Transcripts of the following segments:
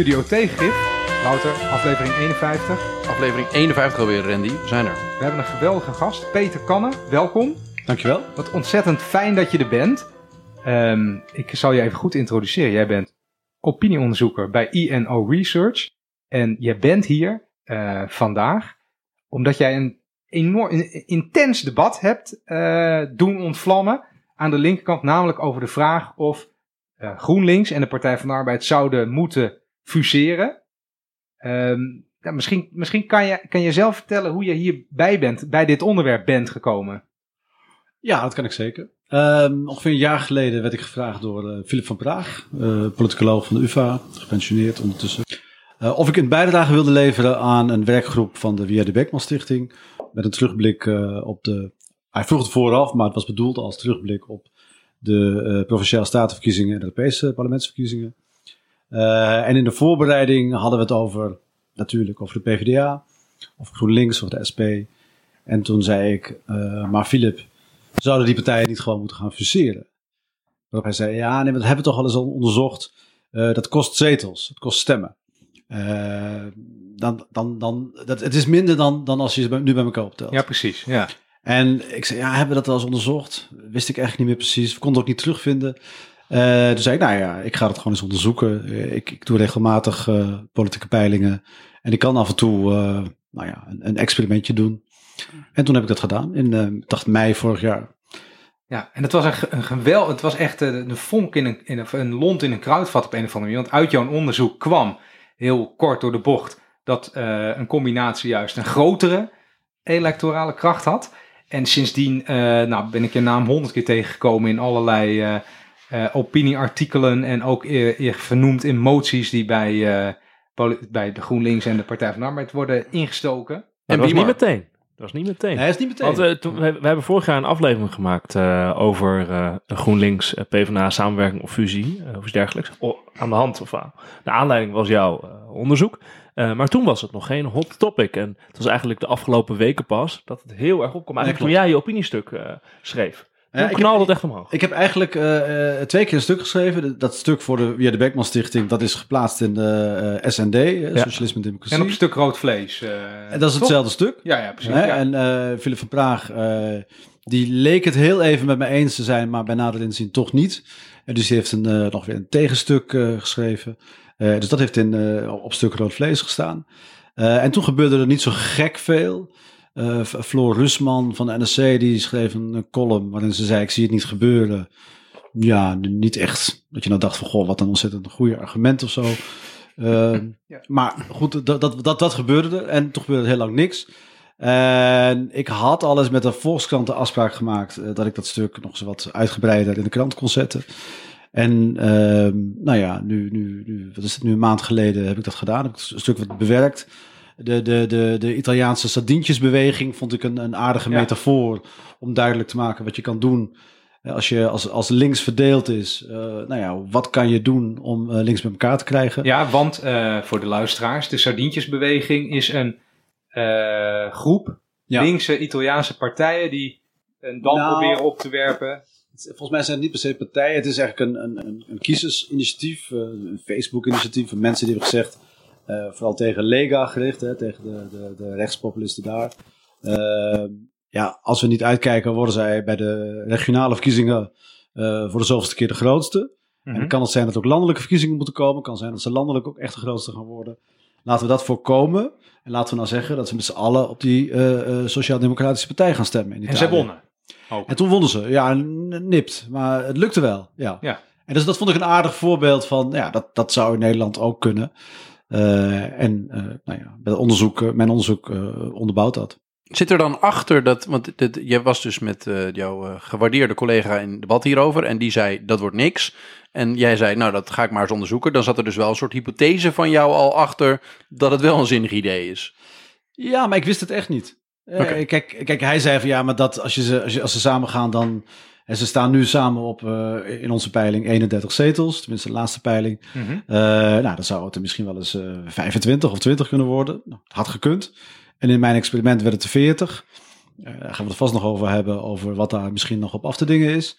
Studio Tegengif. Wouter, aflevering 51. Aflevering 51 alweer, Randy. We zijn er. We hebben een geweldige gast, Peter Kannen. Welkom. Dankjewel. Wat ontzettend fijn dat je er bent. Ehm, ik zal je even goed introduceren. Jij bent opinieonderzoeker bij INO Research. En jij bent hier eh, vandaag omdat jij een enorm een intens debat hebt eh, doen ontvlammen aan de linkerkant, namelijk over de vraag of eh, GroenLinks en de Partij van de Arbeid zouden moeten fuseren. Ehm, misschien misschien kan, je, kan je zelf vertellen hoe je hierbij bent, bij dit onderwerp bent gekomen. Ja, dat kan ik zeker. Um, ongeveer een jaar geleden werd ik gevraagd door uh, Philip van Praag, uh, politicoloog van de UvA, gepensioneerd ondertussen. Uh, of ik een bijdrage wilde leveren aan een werkgroep van de Via de Beckman Stichting. Met een terugblik op de. Hij vroeg het vooraf, maar het was bedoeld als terugblik op de provinciale statenverkiezingen en Europese parlementsverkiezingen. En in de voorbereiding hadden we het over, natuurlijk, over de PvdA, of GroenLinks of de SP. En toen zei ik, maar Philip, zouden die partijen niet gewoon moeten gaan fuseren? Waarop hij zei, ja, nee, dat hebben we toch al eens onderzocht. Uh, dat kost zetels, het kost stemmen. Dan, dan, dan, dat, het is minder dan, dan als je het nu bij elkaar optelt. Ja, precies. Ja. En ik zei, ja, hebben we dat wel eens onderzocht? Wist ik eigenlijk niet meer precies. We konden het ook niet terugvinden. Uh, toen zei ik, nou ja, ik ga het gewoon eens onderzoeken. Ik, ik doe regelmatig uh, politieke peilingen. En ik kan af en toe, nou ja, een, een, experimentje doen. En toen heb ik dat gedaan in, dacht mei vorig jaar. Ja, en het was een, een geweld, het was echt een, vonk in een, in een, een lont in een kruidvat op een of andere manier. Want uit jouw onderzoek kwam, heel kort door de bocht, dat een combinatie juist een grotere electorale kracht had. En sindsdien nou, ben ik je naam honderd keer tegengekomen in allerlei opinieartikelen en ook vernoemd in moties die bij, bij de GroenLinks en de Partij van de Arbeid worden ingestoken. En dat was niet meteen. Dat was niet meteen. Nee, is niet meteen. Want uh, toen, we, we, hebben vorig jaar een aflevering gemaakt uh, over uh, GroenLinks, PvdA samenwerking of fusie of iets dergelijks. O, aan de hand of aan. De aanleiding was jouw onderzoek. maar toen was het nog geen hot topic. En het was eigenlijk de afgelopen weken pas dat het heel erg opkwam. Eigenlijk toen jij je opiniestuk schreef. Toen ja, knalde het echt omhoog. Ik heb eigenlijk uh, twee keer een stuk geschreven. Dat stuk voor de via de Beckman Stichting, dat is geplaatst in de uh, SND, ja. Socialisme en Democratie. En op een stuk rood vlees. en dat is toch? hetzelfde stuk. Ja, ja precies. Ja. En Philip van Praag, die leek het heel even met me eens te zijn, maar bij nader inzien toch niet. En dus die heeft een, nog weer een tegenstuk geschreven. dus dat heeft in, op stuk rood vlees gestaan. en toen gebeurde er niet zo gek veel. Uh, Floor Rusman van de NSC die schreef een column waarin ze zei: Ik zie het niet gebeuren. Ja, niet echt. Dat je nou dacht van goh, wat een ontzettend goede argument of zo. Uh, ja. Maar goed, dat, dat, dat, dat gebeurde er. En toch gebeurde heel lang niks. En ik had alles met de Volkskrant de afspraak gemaakt uh, dat ik dat stuk nog eens wat uitgebreider in de krant kon zetten. En uh, nou ja, nu, nu, nu, wat is het nu, een maand geleden heb ik dat gedaan. Heb ik het stuk wat bewerkt de, de, de, de Italiaanse sardientjesbeweging vond ik een, een aardige ja. metafoor om duidelijk te maken wat je kan doen als je als, als links verdeeld is. Uh, nou ja, wat kan je doen om uh, links bij elkaar te krijgen? Ja, want uh, voor de luisteraars, de sardientjesbeweging is een groep ja. linkse Italiaanse partijen die een dam nou, proberen op te werpen. Volgens mij zijn het niet per se partijen. Het is eigenlijk een, een, een kiezersinitiatief, een Facebook-initiatief van mensen die hebben gezegd vooral tegen Lega gericht, hè, tegen de, de, de rechtspopulisten daar. Uh, ja, als we niet uitkijken, worden zij bij de regionale verkiezingen uh, voor de zoveelste keer de grootste. En dan kan het zijn dat ook landelijke verkiezingen moeten komen. kan zijn dat ze landelijk ook echt de grootste gaan worden. Laten we dat voorkomen. En laten we nou zeggen dat ze met z'n allen op die Sociaal-Democratische Partij gaan stemmen. In en ze wonnen. Ook. En toen wonnen ze. Ja, nipt. Maar het lukte wel. Ja. ja. En dus dat vond ik een aardig voorbeeld van, ja, dat, dat zou in Nederland ook kunnen. Uh, en uh, nou ja, bij onderzoek, uh, mijn onderzoek onderbouwt dat. Zit er dan achter dat, want dit, jij was dus met jouw gewaardeerde collega in debat hierover en die zei dat wordt niks. En jij zei, nou dat ga ik maar eens onderzoeken. Dan zat er dus wel een soort hypothese van jou al achter dat het wel een zinnig idee is. Ja, maar ik wist het echt niet. Okay. kijk, kijk, hij zei van ja, maar dat als, je ze, als, je, als ze samen gaan, dan en ze staan nu samen op uh, in onze peiling 31 zetels, tenminste de laatste peiling. Mm -hmm. uh, nou, dan zou het er misschien wel eens uh, 25 of 20 kunnen worden. Nou, had gekund. En in mijn experiment werd het er 40. daar gaan we het vast nog over hebben, over wat daar misschien nog op af te dingen is.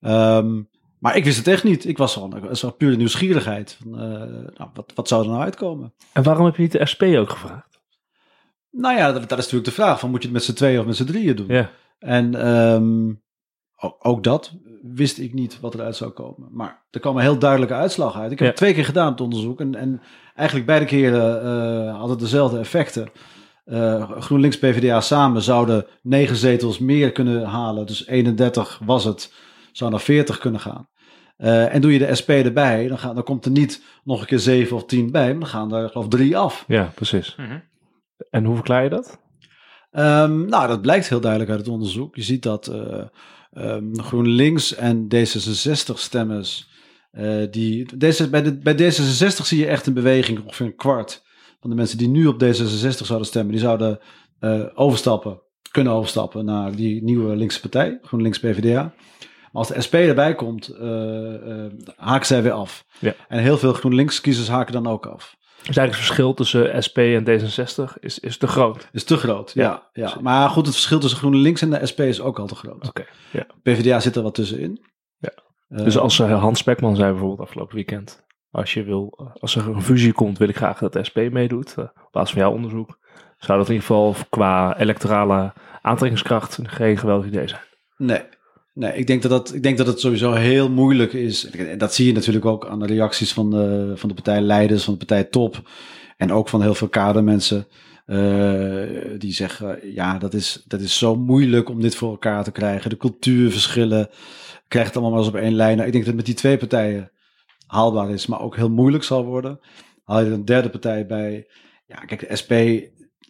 Um, maar ik wist het echt niet. Ik was gewoon, gewoon pure nieuwsgierigheid. Van, eh, nou, wat, wat zou er nou uitkomen? En waarom heb je niet de SP ook gevraagd? Nou ja, dat, dat is natuurlijk de vraag. Van, moet je het met z'n tweeën of met z'n drieën doen? Ja. En ehm, ook, dat wist ik niet wat eruit zou komen. Maar er kwam een heel duidelijke uitslag uit. Ik heb Ja. het twee keer gedaan, het onderzoek. En, en eigenlijk beide keren eh, hadden dezelfde effecten. Eh, GroenLinks PvdA samen zouden negen zetels meer kunnen halen. Dus 31 was het. Zou naar 40 kunnen gaan. Eh, en doe je de SP erbij, dan, gaat, dan komt er niet nog een keer 7 of 10 bij. Maar dan gaan er geloof ik drie af. Ja, precies. Mhm. En hoe verklaar je dat? Ehm, nou, dat blijkt heel duidelijk uit het onderzoek. Je ziet dat eh, ehm, GroenLinks en D66-stemmers, eh, die, deze, bij, de, bij D66 zie je echt een beweging, ongeveer een kwart van de mensen die nu op D66 zouden stemmen, die zouden eh, overstappen, kunnen overstappen naar die nieuwe linkse partij, GroenLinks PvdA. Maar als de SP erbij komt, eh, haken zij weer af. Ja. En heel veel GroenLinks-kiezers haken dan ook af. Dus eigenlijk het verschil tussen SP en D66 is, is te groot. Is te groot, ja. Ja. Maar goed, het verschil tussen GroenLinks en de SP is ook al te groot. Oké. ja. PvdA zit er wat tussenin. Ja. Eh, Dus als eh, Hans Spekman zei bijvoorbeeld afgelopen weekend. Als, je wil, als er een fusie komt, wil ik graag dat de SP meedoet. eh, op basis van jouw onderzoek. Zou dat in ieder geval qua electorale aantrekkingskracht geen geweldig idee zijn. Nee. Nee, ik denk dat, dat, ik denk dat het sowieso heel moeilijk is. En Dat zie je natuurlijk ook aan de reacties van de, van de partijleiders, van de partijtop. En ook van heel veel kadermensen. eh, die zeggen, ja, dat is, dat is zo moeilijk om dit voor elkaar te krijgen. De cultuurverschillen, krijgt allemaal maar eens op één lijn. Nou, ik denk dat het met die twee partijen haalbaar is, maar ook heel moeilijk zal worden. Haal je er een derde partij bij. Ja, kijk, de SP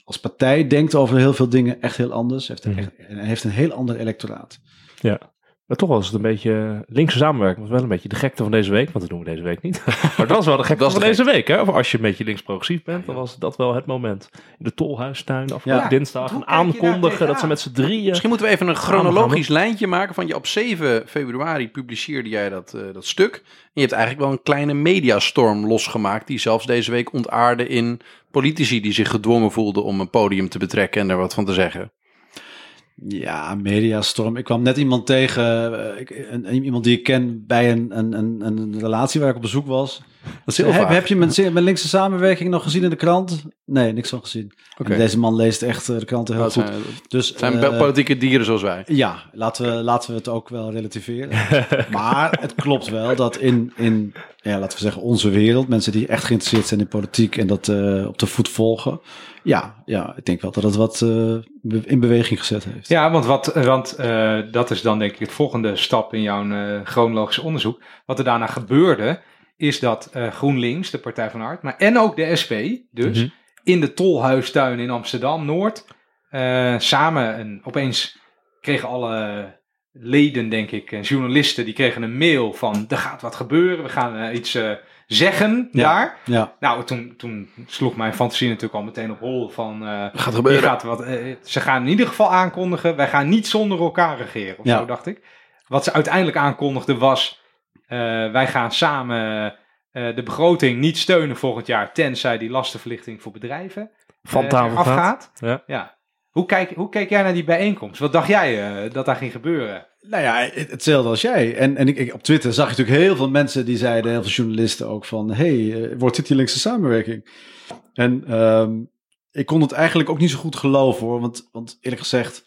als partij denkt over heel veel dingen echt heel anders. Heeft een, Mhm. echt- en heeft een heel ander electoraat. Ja. Maar toch was het een beetje linkse samenwerking. was wel een beetje de gekte van deze week. Want dat doen we deze week niet. maar het was wel de gekte Dat van de deze week. Hè? Of als je een beetje links-progressief bent, dan was dat wel het moment. In de Tolhuistuin afgelopen Ja. Dinsdag. Een aankondigen dat ze met z'n drieën... Misschien moeten we even een chronologisch lijntje maken van je op 7 februari publiceerde jij dat, eh, dat stuk. En je hebt eigenlijk wel een kleine mediastorm losgemaakt die zelfs deze week ontaarde in politici die zich gedwongen voelden om een podium te betrekken en er wat van te zeggen. Ja, mediastorm. Ik kwam net iemand tegen, eh, ik, een, iemand die ik ken bij een, een, een, een relatie waar ik op bezoek was. Dat is heel heb, je mijn, mijn linkse samenwerking nog gezien in de krant? Nee, niks van gezien. Deze man leest echt eh, de kranten heel Dat goed. zijn, Dus, het zijn eh, politieke dieren zoals wij. Ja, laten we, laten we het ook wel relativeren. maar het klopt wel dat in, in ja, laten we zeggen, onze wereld, mensen die echt geïnteresseerd zijn in politiek en dat eh, op de voet volgen. Ja, ja, ik denk wel dat het wat eh, in beweging gezet heeft. Ja, want, wat, want eh, dat is dan denk ik het volgende stap in jouw eh, chronologische onderzoek. Wat er daarna gebeurde, is dat eh, GroenLinks, de Partij van Arbeid, maar en ook de SP, dus Mhm. in de Tolhuistuin in Amsterdam-Noord, eh, samen een, opeens kregen alle leden, denk ik, en journalisten, die kregen een mail van er gaat wat gebeuren, we gaan eh, iets zeggen Ja. daar. Ja, Nou, toen, toen sloeg mijn fantasie natuurlijk al meteen op hol van... eh, Gaat gebeuren. gaat wat, ze gaan in ieder geval aankondigen, wij gaan niet zonder elkaar regeren. Of Ja. zo, dacht ik. Wat ze uiteindelijk aankondigden was, wij gaan samen eh, de begroting niet steunen volgend jaar, tenzij die lastenverlichting voor bedrijven Van eh, tafel eraf gaat. gaat. Ja. Hoe, kijk, hoe keek jij naar die bijeenkomst? Wat dacht jij eh, dat daar ging gebeuren? nou ja, het- hetzelfde als jij. En, en ik, ik, op Twitter zag je natuurlijk heel veel mensen die zeiden, heel veel journalisten ook van, hey, eh, wordt dit die linkse samenwerking? En ehm, ik kon het eigenlijk ook niet zo goed geloven hoor, want, want eerlijk gezegd,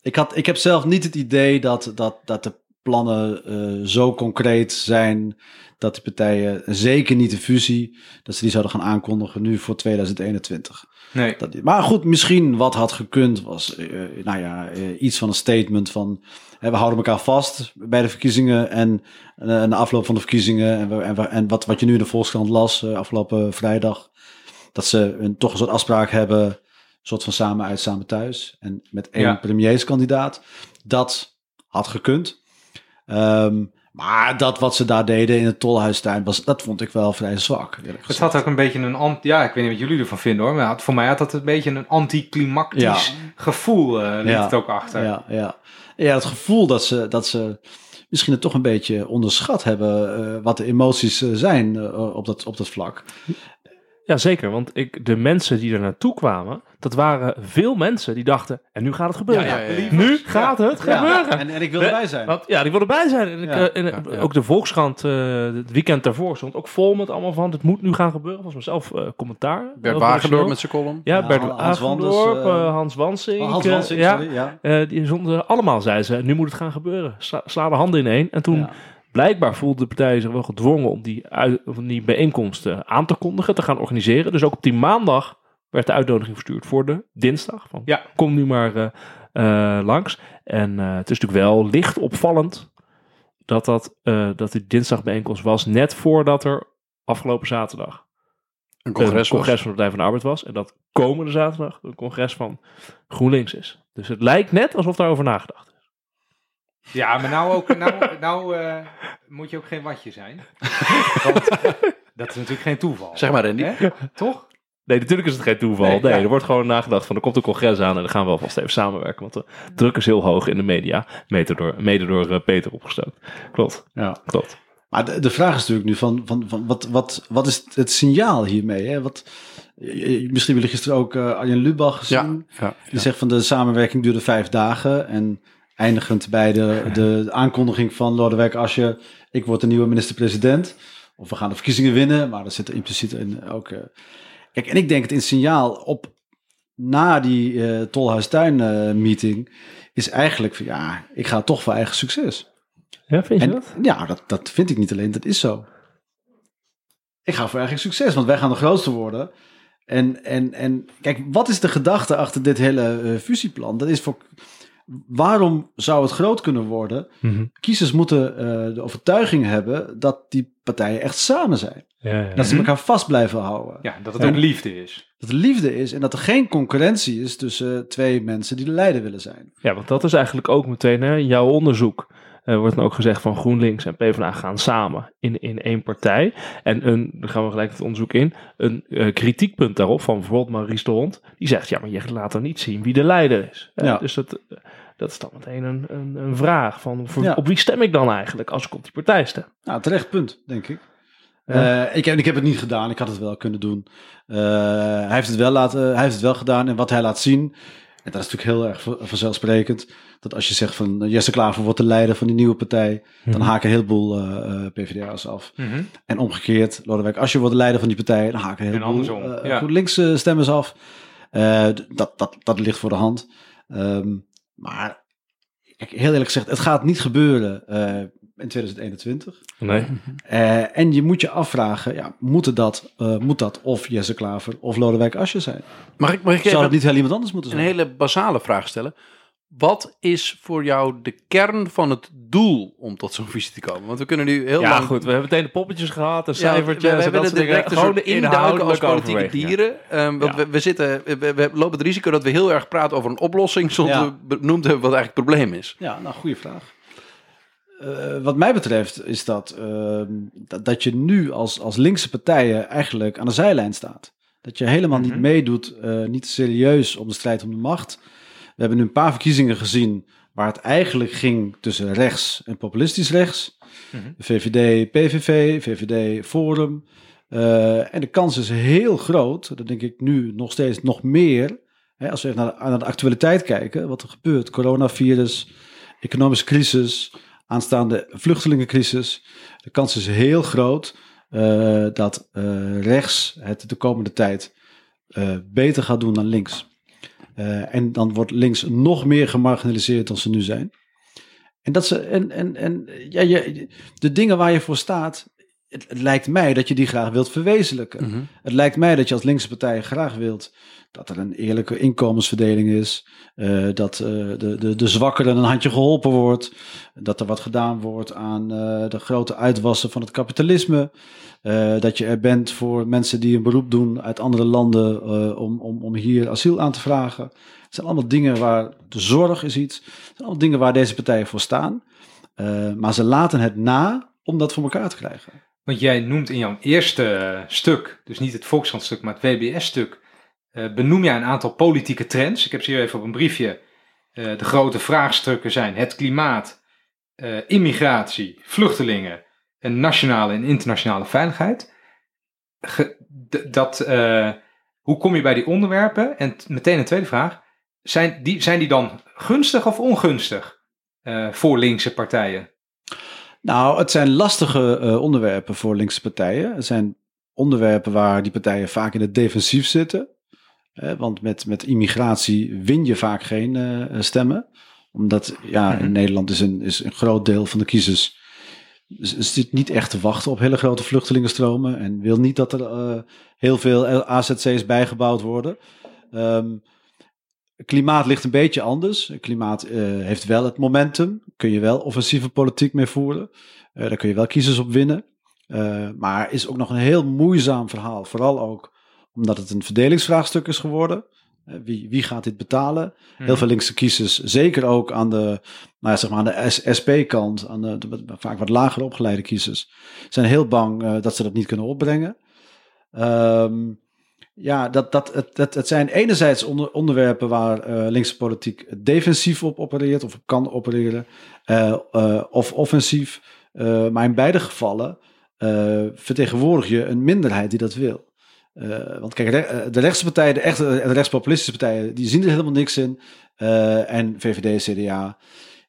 ik, had, ik heb zelf niet het idee dat, dat, dat de plannen eh, zo concreet zijn dat die partijen, zeker niet de fusie, dat ze die zouden gaan aankondigen nu voor 2021. Nee. Dat, maar goed, misschien wat had gekund was, eh, nou ja, eh, iets van een statement van, hè, we houden elkaar vast bij de verkiezingen en eh, na afloop van de verkiezingen en, we, en, we- en wat, wat je nu in de Volkskrant las afgelopen vrijdag, dat ze een, toch een soort afspraak hebben, een soort van samen uit, samen thuis en met één Ja. premierskandidaat. Dat had gekund. Ehm, maar dat wat ze daar deden in het Tolhuistuin, was, dat vond ik wel vrij zwak. Het had ook een beetje een anti... Ja, ik weet niet wat jullie ervan vinden hoor. Maar voor mij had dat een beetje een anticlimactisch Ja. gevoel uh, liet Ja. het ook achter. Ja, ja. ja, het gevoel dat ze, dat ze misschien het toch een beetje onderschat hebben. eh, wat de emoties eh, zijn eh, op, dat, op dat vlak. Ja, zeker. Want ik, de mensen die er naartoe kwamen, dat waren veel mensen die dachten, en nu gaat het gebeuren. Ja, ja, ja, ja. Nu gaat het Ja, gebeuren. En, en ik wil erbij zijn. Want, ja, die wilden erbij zijn. En ik, Ja, eh, en, ja, ja. Ook de Volkskrant, eh, het weekend daarvoor, stond ook vol met allemaal van, het moet nu gaan gebeuren. Was mezelf eh, commentaar. Bert Wagendorp met zijn column. Ja, Ja, Bert Hans Wanders, Wagendorp, Hans Wansing. Oh, Hans Wansing, ja, sorry. Ja. eh, die zonden allemaal, zeiden ze, nu moet het gaan gebeuren. Sla, sla de handen ineen. En toen Ja. Blijkbaar voelde de partij zich wel gedwongen om die, uit, om die bijeenkomsten aan te kondigen, te gaan organiseren. Dus ook op die maandag werd de uitnodiging verstuurd voor de dinsdag. Van, Ja. Kom nu maar eh, eh, langs. En eh, het is natuurlijk wel licht opvallend dat, dat, dat die dinsdagbijeenkomst was net voordat er afgelopen zaterdag Een congres, een congres van de Partij van de Arbeid was. En dat komende zaterdag een congres van GroenLinks is. Dus het lijkt net alsof daarover nagedacht is. Ja, maar nou, ook, nou, nou eh, moet je ook geen watje zijn. Want dat is natuurlijk geen toeval. Zeg maar Randy. Hè? Toch? Nee, natuurlijk is het geen toeval. Nee, Nee, ja. er wordt gewoon nagedacht van er komt een congres aan en dan gaan we alvast even samenwerken. Want de druk is heel hoog in de media. Mede door, mede door eh, Peter opgestookt. Klopt, Ja. klopt. Maar de, de vraag is natuurlijk nu van, van, van wat, wat, wat is het signaal hiermee? Hè? Wat, misschien wil je gisteren ook eh Arjen Lubach gezien. Ja, ja, Die zegt van de samenwerking duurde vijf dagen. En eindigend bij de, de aankondiging van Lodewijk Asscher... ik word de nieuwe minister-president. Of we gaan de verkiezingen winnen. Maar dat zit er impliciet in ook... eh, kijk, en ik denk het in signaal op... na die eh Tolhuistuin-meeting... is eigenlijk van ja, ik ga toch voor eigen succes. Ja, vind je En dat? ja, dat, dat vind ik niet alleen, dat is zo. Ik ga voor eigen succes, want wij gaan de grootste worden. En, en, en kijk, wat is de gedachte achter dit hele eh, fusieplan? Dat is voor. Waarom zou het groot kunnen worden? Mhm. Kiezers moeten eh, de overtuiging hebben dat die partijen echt samen zijn. Ja, ja. Dat ze elkaar vast blijven houden. Ja, dat het Ja. ook liefde is. Dat er liefde is en dat er geen concurrentie is tussen twee mensen die de leider willen zijn. Ja, want dat is eigenlijk ook meteen hè, jouw onderzoek. Er wordt dan ook gezegd van GroenLinks en PvdA gaan samen in, in één partij. En een, dan gaan we gelijk het onderzoek in, een eh, kritiekpunt daarop van bijvoorbeeld Maurice de Hond. Die zegt, ja, maar je laat er niet zien wie de leider is. Ja. Dus dat, dat is dan meteen een, een, een vraag van voor- Ja. op wie stem ik dan eigenlijk als ik op die partij stem? Nou, terecht punt, denk ik. Ja. Eh, ik, heb, ik heb het niet gedaan, ik had het wel kunnen doen. Eh, hij, heeft het wel laten, hij heeft het wel gedaan en wat hij laat zien, en dat is natuurlijk heel erg vanzelfsprekend, dat als je zegt van eh, Jesse Klaver wordt de leider van die nieuwe partij, dan Mhm. haken een heleboel eh, eh, PvdA's af. Mhm. En omgekeerd, Lodewijk als je wordt de leider van die partij, dan haken een En heleboel eh, eh, stemmers af. Eh, dat, dat, dat ligt voor de hand. Ehm, maar kijk, heel eerlijk gezegd, het gaat niet gebeuren eh, in 2021. Nee. Eh, en je moet je afvragen, ja, moet, dat, eh, moet dat of Jesse Klaver of Lodewijk Asscher zijn? Mag ik, mag ik Zou niet heel iemand anders moeten een zijn? hele basale vraag stellen? Wat is voor jou de kern van het doel om tot zo'n visie te komen? Want we kunnen nu heel Ja, lang... goed. We hebben meteen de poppetjes gehad, de Ja, cijfertjes we, we en hebben dat soort dingen. een Gewoon de induiken als politieke dieren. Ehm, want Ja. we, we, zitten, we, we lopen het risico dat we heel erg praten over een oplossing... zonder Ja. we benoemd hebben wat eigenlijk het probleem is. Ja, nou, goede vraag. Eh, wat mij betreft is dat, ehm, dat, dat je nu als, als linkse partijen eigenlijk aan de zijlijn staat. Dat je helemaal niet Mhm. meedoet, eh, niet serieus om de strijd om de macht. We hebben nu een paar verkiezingen gezien waar het eigenlijk ging tussen rechts en populistisch rechts. Mhm. VVD, PVV, VVD, Forum. Eh, en de kans is heel groot, dat denk ik nu nog steeds nog meer. Hè, als we even naar de, naar de actualiteit kijken, wat er gebeurt. Coronavirus, economische crisis, aanstaande vluchtelingencrisis. De kans is heel groot eh, dat eh, rechts het de komende tijd eh, beter gaat doen dan links. En dan wordt links nog meer gemarginaliseerd dan ze nu zijn. En, dat ze, en, en, en ja, je, de dingen waar je voor staat, het, het lijkt mij dat je die graag wilt verwezenlijken. Mhm. Het lijkt mij dat je als linkse partij graag wilt dat er een eerlijke inkomensverdeling is. eh, dat eh, de, de, de zwakkeren een handje geholpen wordt. Dat er wat gedaan wordt aan eh, de grote uitwassen van het kapitalisme. dat je er bent voor mensen die een beroep doen uit andere landen om, om, om hier asiel aan te vragen. Het zijn allemaal dingen waar de zorg is iets. Zijn allemaal dingen waar deze partijen voor staan. Maar ze laten het na om dat voor elkaar te krijgen. Want jij noemt in jouw eerste stuk, dus niet het Volkskrant-stuk, maar het WBS-stuk, benoem jij een aantal politieke trends. Ik heb ze hier even op een briefje. Eh, de grote vraagstukken zijn het klimaat, eh, immigratie, vluchtelingen en nationale en internationale veiligheid. dat, eh, hoe kom je bij die onderwerpen? En meteen een tweede vraag. Zijn die, zijn die dan gunstig of ongunstig eh, voor linkse partijen? Nou, het zijn lastige eh, onderwerpen voor linkse partijen. Het zijn onderwerpen waar die partijen vaak in het defensief zitten. Want met, met immigratie win je vaak geen eh, stemmen. Omdat ja, in Mhm. Nederland is een, is een groot deel van de kiezers z- zit niet echt te wachten op hele grote vluchtelingenstromen. En wil niet dat er eh, heel veel AZC's bijgebouwd worden. Ehm, klimaat ligt een beetje anders. Klimaat eh, heeft wel het momentum. Kun je wel offensieve politiek mee voeren. Daar kun je wel kiezers op winnen. Maar is ook nog een heel moeizaam verhaal. Vooral ook omdat het een verdelingsvraagstuk is geworden. Eh, wie, wie gaat dit betalen? Heel veel linkse kiezers, zeker ook aan de, nou ja, zeg maar aan de SP-kant, aan de, de vaak wat lager opgeleide kiezers, zijn heel bang eh, dat ze dat niet kunnen opbrengen. Ehm, ja, dat, dat, het, het, het zijn enerzijds onder, onderwerpen waar eh, linkse politiek defensief op opereert of op kan opereren, of offensief. Maar in beide gevallen vertegenwoordig je een minderheid die dat wil. Eh, want kijk, eh, de rechtse partijen, de echte de rechtspopulistische partijen, die zien er helemaal niks in. Eh, en VVD, CDA,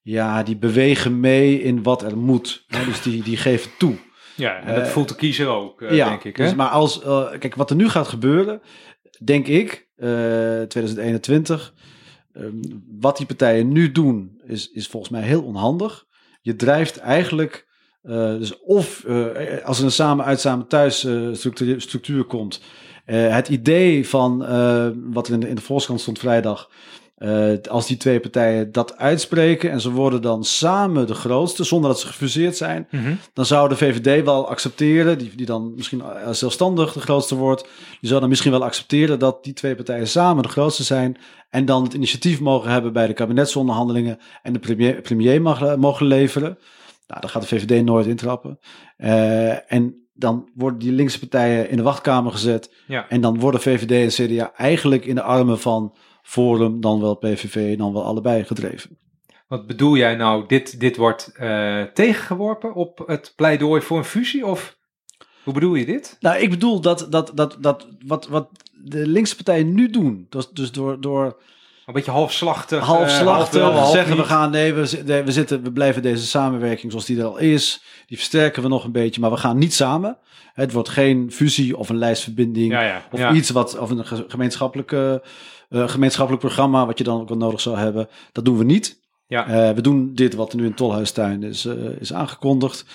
ja, die bewegen mee in wat er moet. Hè, dus die, die geven toe. Ja, en dat Eh, voelt de kiezer ook, eh, ja, denk ik. dus maar als, eh, kijk, wat er nu gaat gebeuren, denk ik, eh 2021, ehm, wat die partijen nu doen, is, is volgens mij heel onhandig. Je drijft eigenlijk, eh, dus of eh, als er een samen uit samen thuis eh, structuur, structuur komt, eh, het idee van eh, wat er in de, in de Volkskrant stond vrijdag, eh, als die twee partijen dat uitspreken en ze worden dan samen de grootste, zonder dat ze gefuseerd zijn, Mhm. dan zou de VVD wel accepteren, die, die dan misschien eh, zelfstandig de grootste wordt, die zou dan misschien wel accepteren dat die twee partijen samen de grootste zijn en dan het initiatief mogen hebben bij de kabinetsonderhandelingen en de premier, premier mag, mogen leveren. Nou, daar gaat de VVD nooit intrappen. Eh, en dan worden die linkse partijen in de wachtkamer gezet Ja. en dan worden VVD en CDA eigenlijk in de armen van Forum, dan wel PVV, dan wel allebei gedreven. Wat bedoel jij nou? Dit, dit wordt eh, tegengeworpen op het pleidooi voor een fusie? Of hoe bedoel je dit? Nou, ik bedoel dat, dat, dat, dat wat, wat de linkse partijen nu doen, dus, dus door, door Een beetje halfslachtig. eh, halfslachtig half zeggen we gaan, nee, we, we, zitten, we blijven deze samenwerking zoals die er al is, die versterken we nog een beetje, maar we gaan niet samen. Het wordt geen fusie of een lijstverbinding Ja, ja. of ja. iets wat, of een ge- gemeenschappelijke, eh, gemeenschappelijk programma wat je dan ook wel nodig zou hebben. Dat doen we niet. Ja. Eh, we doen dit wat nu in Tolhuistuin is, is aangekondigd.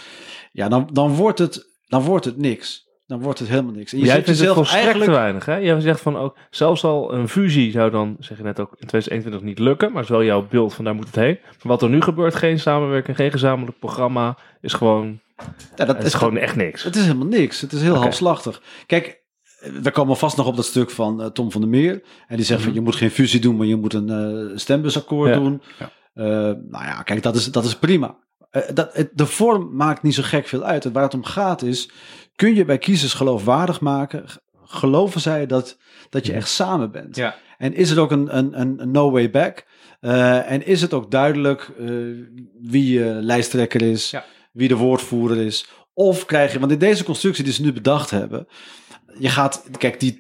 Ja, dan, dan, wordt het, dan wordt het niks. Dan wordt het helemaal niks. En je Jij zit vindt het volstrekt eigenlijk... te weinig, hè? Jij zegt van ook, zelfs al een fusie zou dan, zeg je net ook, in 2021 niet lukken, maar is wel jouw beeld van daar moet het heen. Maar wat er nu gebeurt, geen samenwerking, geen gezamenlijk programma, is gewoon, Ja, dat het is gewoon echt niks. Het is helemaal niks. Het is heel halfslachtig. Kijk, we komen vast nog op dat stuk van eh, Tom van der Meer. En die zegt van je moet geen fusie doen, maar je moet een eh, stembusakkoord Mhm. Ja. doen. Ja. Eh, nou ja, kijk, dat is, dat is prima. Eh, dat, het- de vorm maakt niet zo gek veel uit. En waar het om gaat is, kun je bij kiezers geloofwaardig maken? Geloven zij dat, dat je echt samen bent? Ja. En is het ook een, een, een, no way back? Eh, en is het ook duidelijk eh, wie je lijsttrekker is, Ja. wie de woordvoerder is? Of krijg je, want in deze constructie die ze nu bedacht hebben, je gaat, kijk, die,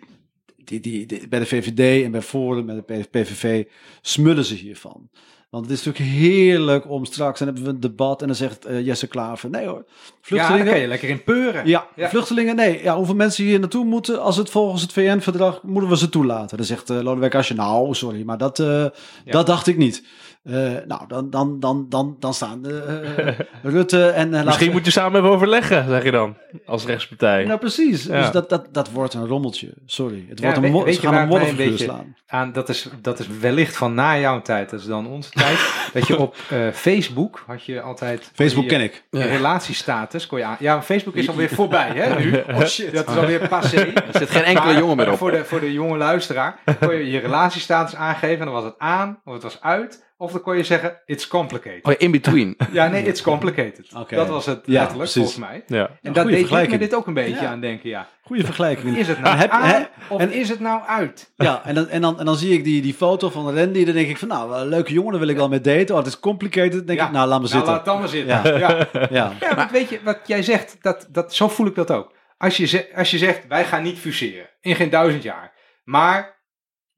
die, die, die- bij de VVD en bij Forum en de PVV smullen ze hiervan. Want het is natuurlijk heerlijk om straks, dan hebben we een debat en dan zegt eh, Jesse Klaver, nee hoor, Ja, daar vluchtelingen, kan je lekker in peuren. ja, Ja. vluchtelingen, nee. Ja, hoeveel mensen hier naartoe moeten, als het volgens het VN-verdrag, moeten we ze toelaten. Dan zegt uh, Lodewijk Asscher, nou, sorry, maar dat, eh, dat dacht ik niet. Eh, nou, dan, dan, dan, dan, dan staan eh, Rutte en... eh, Misschien laat- moet je samen even overleggen, zeg je dan, als rechtspartij. Nou, precies. Ja. Dus dat, dat, dat wordt een rommeltje. Sorry. Het Ja, wordt een weet- gaan een beetje- slaan. Aan, dat, is, dat is wellicht van na jouw tijd, dat is dan onze tijd. dat je op eh, Facebook had je altijd... Facebook je, ken ik. Je relatiestatus kon je aan... Ja, Facebook is alweer voorbij, hè, nu. Oh shit. Dat is alweer passé. Er zit geen enkele Maar jongen meer op. Voor de, voor de jonge luisteraar kon je je relatiestatus aangeven en dan was het aan of het was uit. Of dan kon je zeggen, it's complicated. Oh, in between. Ja, nee, it's complicated. Oké. Dat was het Ja, letterlijk, precies. volgens mij. Ja. En dat deed ik me dit ook een beetje Ja. aan denken, ja. Goede vergelijking. Is het nou Heb- aan of en- is het nou uit? Ja, en dan, en, dan, en dan zie ik die, die foto van Randy. Dan denk ik van, nou, een leuke jongen, daar wil ik wel mee daten. Oh, het is complicated. Dan denk Ja. ik, nou, laat me Nou, zitten. laat dan maar zitten. Ja. Ja. Ja. Ja. want weet je, wat jij zegt, dat, dat, zo voel ik dat ook. als je, als je zegt, wij gaan niet fuseren. In geen duizend jaar. Maar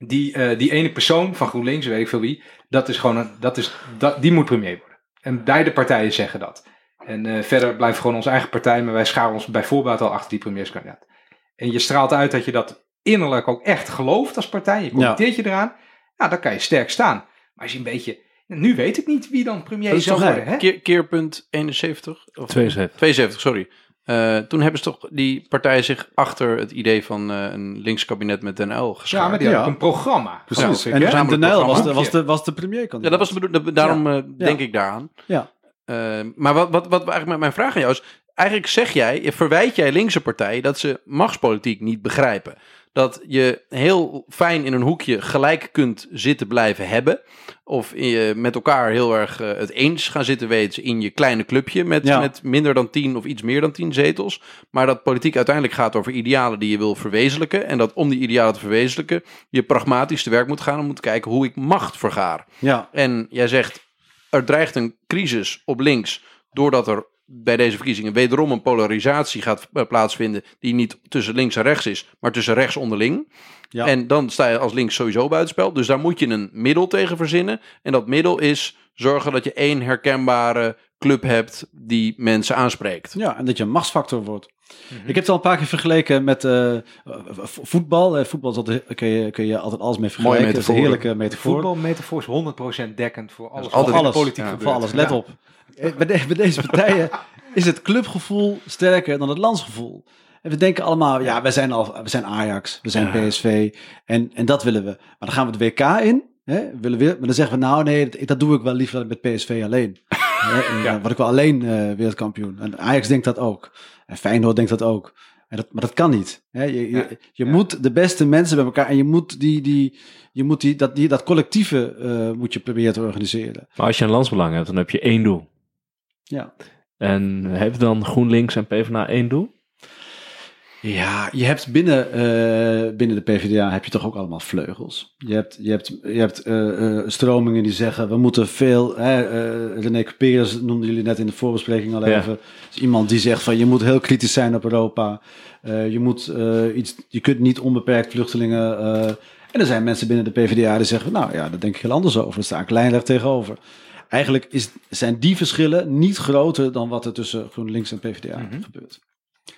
die, eh, die ene persoon van GroenLinks, weet ik veel wie, dat is gewoon een, dat is, dat, die moet premier worden. En beide partijen zeggen dat. En eh, verder blijft gewoon onze eigen partij, maar wij scharen ons bij voorbaat al achter die premierskandidaat. En je straalt uit dat je dat innerlijk ook echt gelooft als partij. Je committeert je eraan. Nou, dan kan je sterk staan. Maar als je een beetje, nu weet ik niet wie dan premier zou worden. Hè? Keer, keerpunt 71? Of 72. 72, sorry. Eh, toen hebben ze toch die partijen zich achter het idee van eh, een links kabinet met Den L geschaard. Ja, maar die Ja. een programma. Precies. en Gezamenlijk Den Uyl was de, was de, was de premierkandidaat. Ja, dat was de bedoeling. Daarom eh, denk ik daaraan. Ja. Eh, maar wat, wat, wat eigenlijk met mijn vraag aan jou is... Eigenlijk zeg jij, verwijt jij linkse partijen dat ze machtspolitiek niet begrijpen. Dat je heel fijn in een hoekje gelijk kunt zitten blijven hebben. Of je met elkaar heel erg eh, het eens gaan zitten weten in je kleine clubje. Met, Ja. met minder dan tien of iets meer dan tien zetels. Maar dat politiek uiteindelijk gaat over idealen die je wil verwezenlijken. En dat om die idealen te verwezenlijken je pragmatisch te werk moet gaan. En moet kijken hoe ik macht vergaar. Ja, En jij zegt, er dreigt een crisis op links, doordat er bij deze verkiezingen wederom een polarisatie gaat eh, plaatsvinden, die niet tussen links en rechts is, maar tussen rechts onderling. ja. En dan sta je als links sowieso buitenspel. Dus daar moet je een middel tegen verzinnen. En dat middel is zorgen dat je één herkenbare club hebt die mensen aanspreekt. Ja, en dat je een machtsfactor wordt. Ik heb het al een paar keer vergeleken met eh, v- voetbal. Eh, voetbal is altijd, kun, je, kun je altijd alles mee vergelijken. Het is een metafoor. heerlijke metafoor. voetbalmetafoor is 100% dekkend voor alles. altijd alles. politiek Ja. Voor alles, let Ja. op. Eh, Bij, de- bij deze partijen is het clubgevoel sterker dan het landsgevoel. En we denken allemaal, ja, we zijn, al, we zijn Ajax, we zijn PSV en, en dat willen we. Maar dan gaan we de WK in, hè, willen we, maar dan zeggen we, nou nee, dat, dat doe ik wel liever met PSV alleen. Hè, en, Ja. eh, Word ik wel alleen eh, wereldkampioen. En Ajax denkt dat ook. En Feyenoord denkt dat ook. En dat, maar dat kan niet. Hè. Je, je, Ja. je Ja. moet de beste mensen bij elkaar en je moet die, die, je moet die, dat, die, dat collectieve moet je proberen te organiseren. Maar als je een landsbelang hebt, dan heb je één doel. Ja. En heeft dan GroenLinks en PvdA één doel? Ja, je hebt binnen, eh, binnen de PvdA heb je toch ook allemaal vleugels. Je hebt, je hebt, je hebt eh, eh, stromingen die zeggen we moeten veel. Hè, eh, René Cuperus noemden jullie net in de voorbespreking al Ja. even. Is iemand die zegt van je moet heel kritisch zijn op Europa. Je, moet, iets, je kunt niet onbeperkt vluchtelingen. en er zijn mensen binnen de PvdA die zeggen nou ja, daar denk ik heel anders over. Daar sta ik lijnrecht tegenover. Eigenlijk is, zijn die verschillen niet groter dan wat er tussen GroenLinks en PvdA Mhm. gebeurt.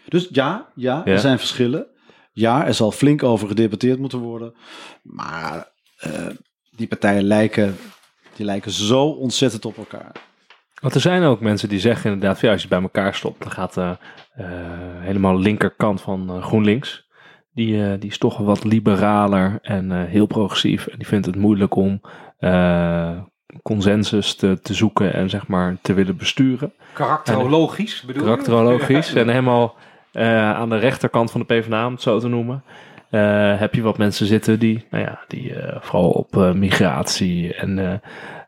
Dus ja, ja, Ja. er zijn verschillen. Ja, er zal flink over gedebatteerd moeten worden. Maar eh, die partijen lijken, die lijken zo ontzettend op elkaar. Want er zijn ook mensen die zeggen inderdaad, ja, als je bij elkaar stopt, dan gaat de eh, helemaal linkerkant van eh, GroenLinks. Die, eh, die is toch wat liberaler en eh, heel progressief. En die vindt het moeilijk om eh, consensus te, te zoeken en zeg maar te willen besturen. Karakterologisch bedoel je? Karakterologisch. Ja. En helemaal eh, aan de rechterkant van de PvdA, om het zo te noemen, eh, heb je wat mensen zitten die, nou ja, die eh, vooral op eh, migratie en eh,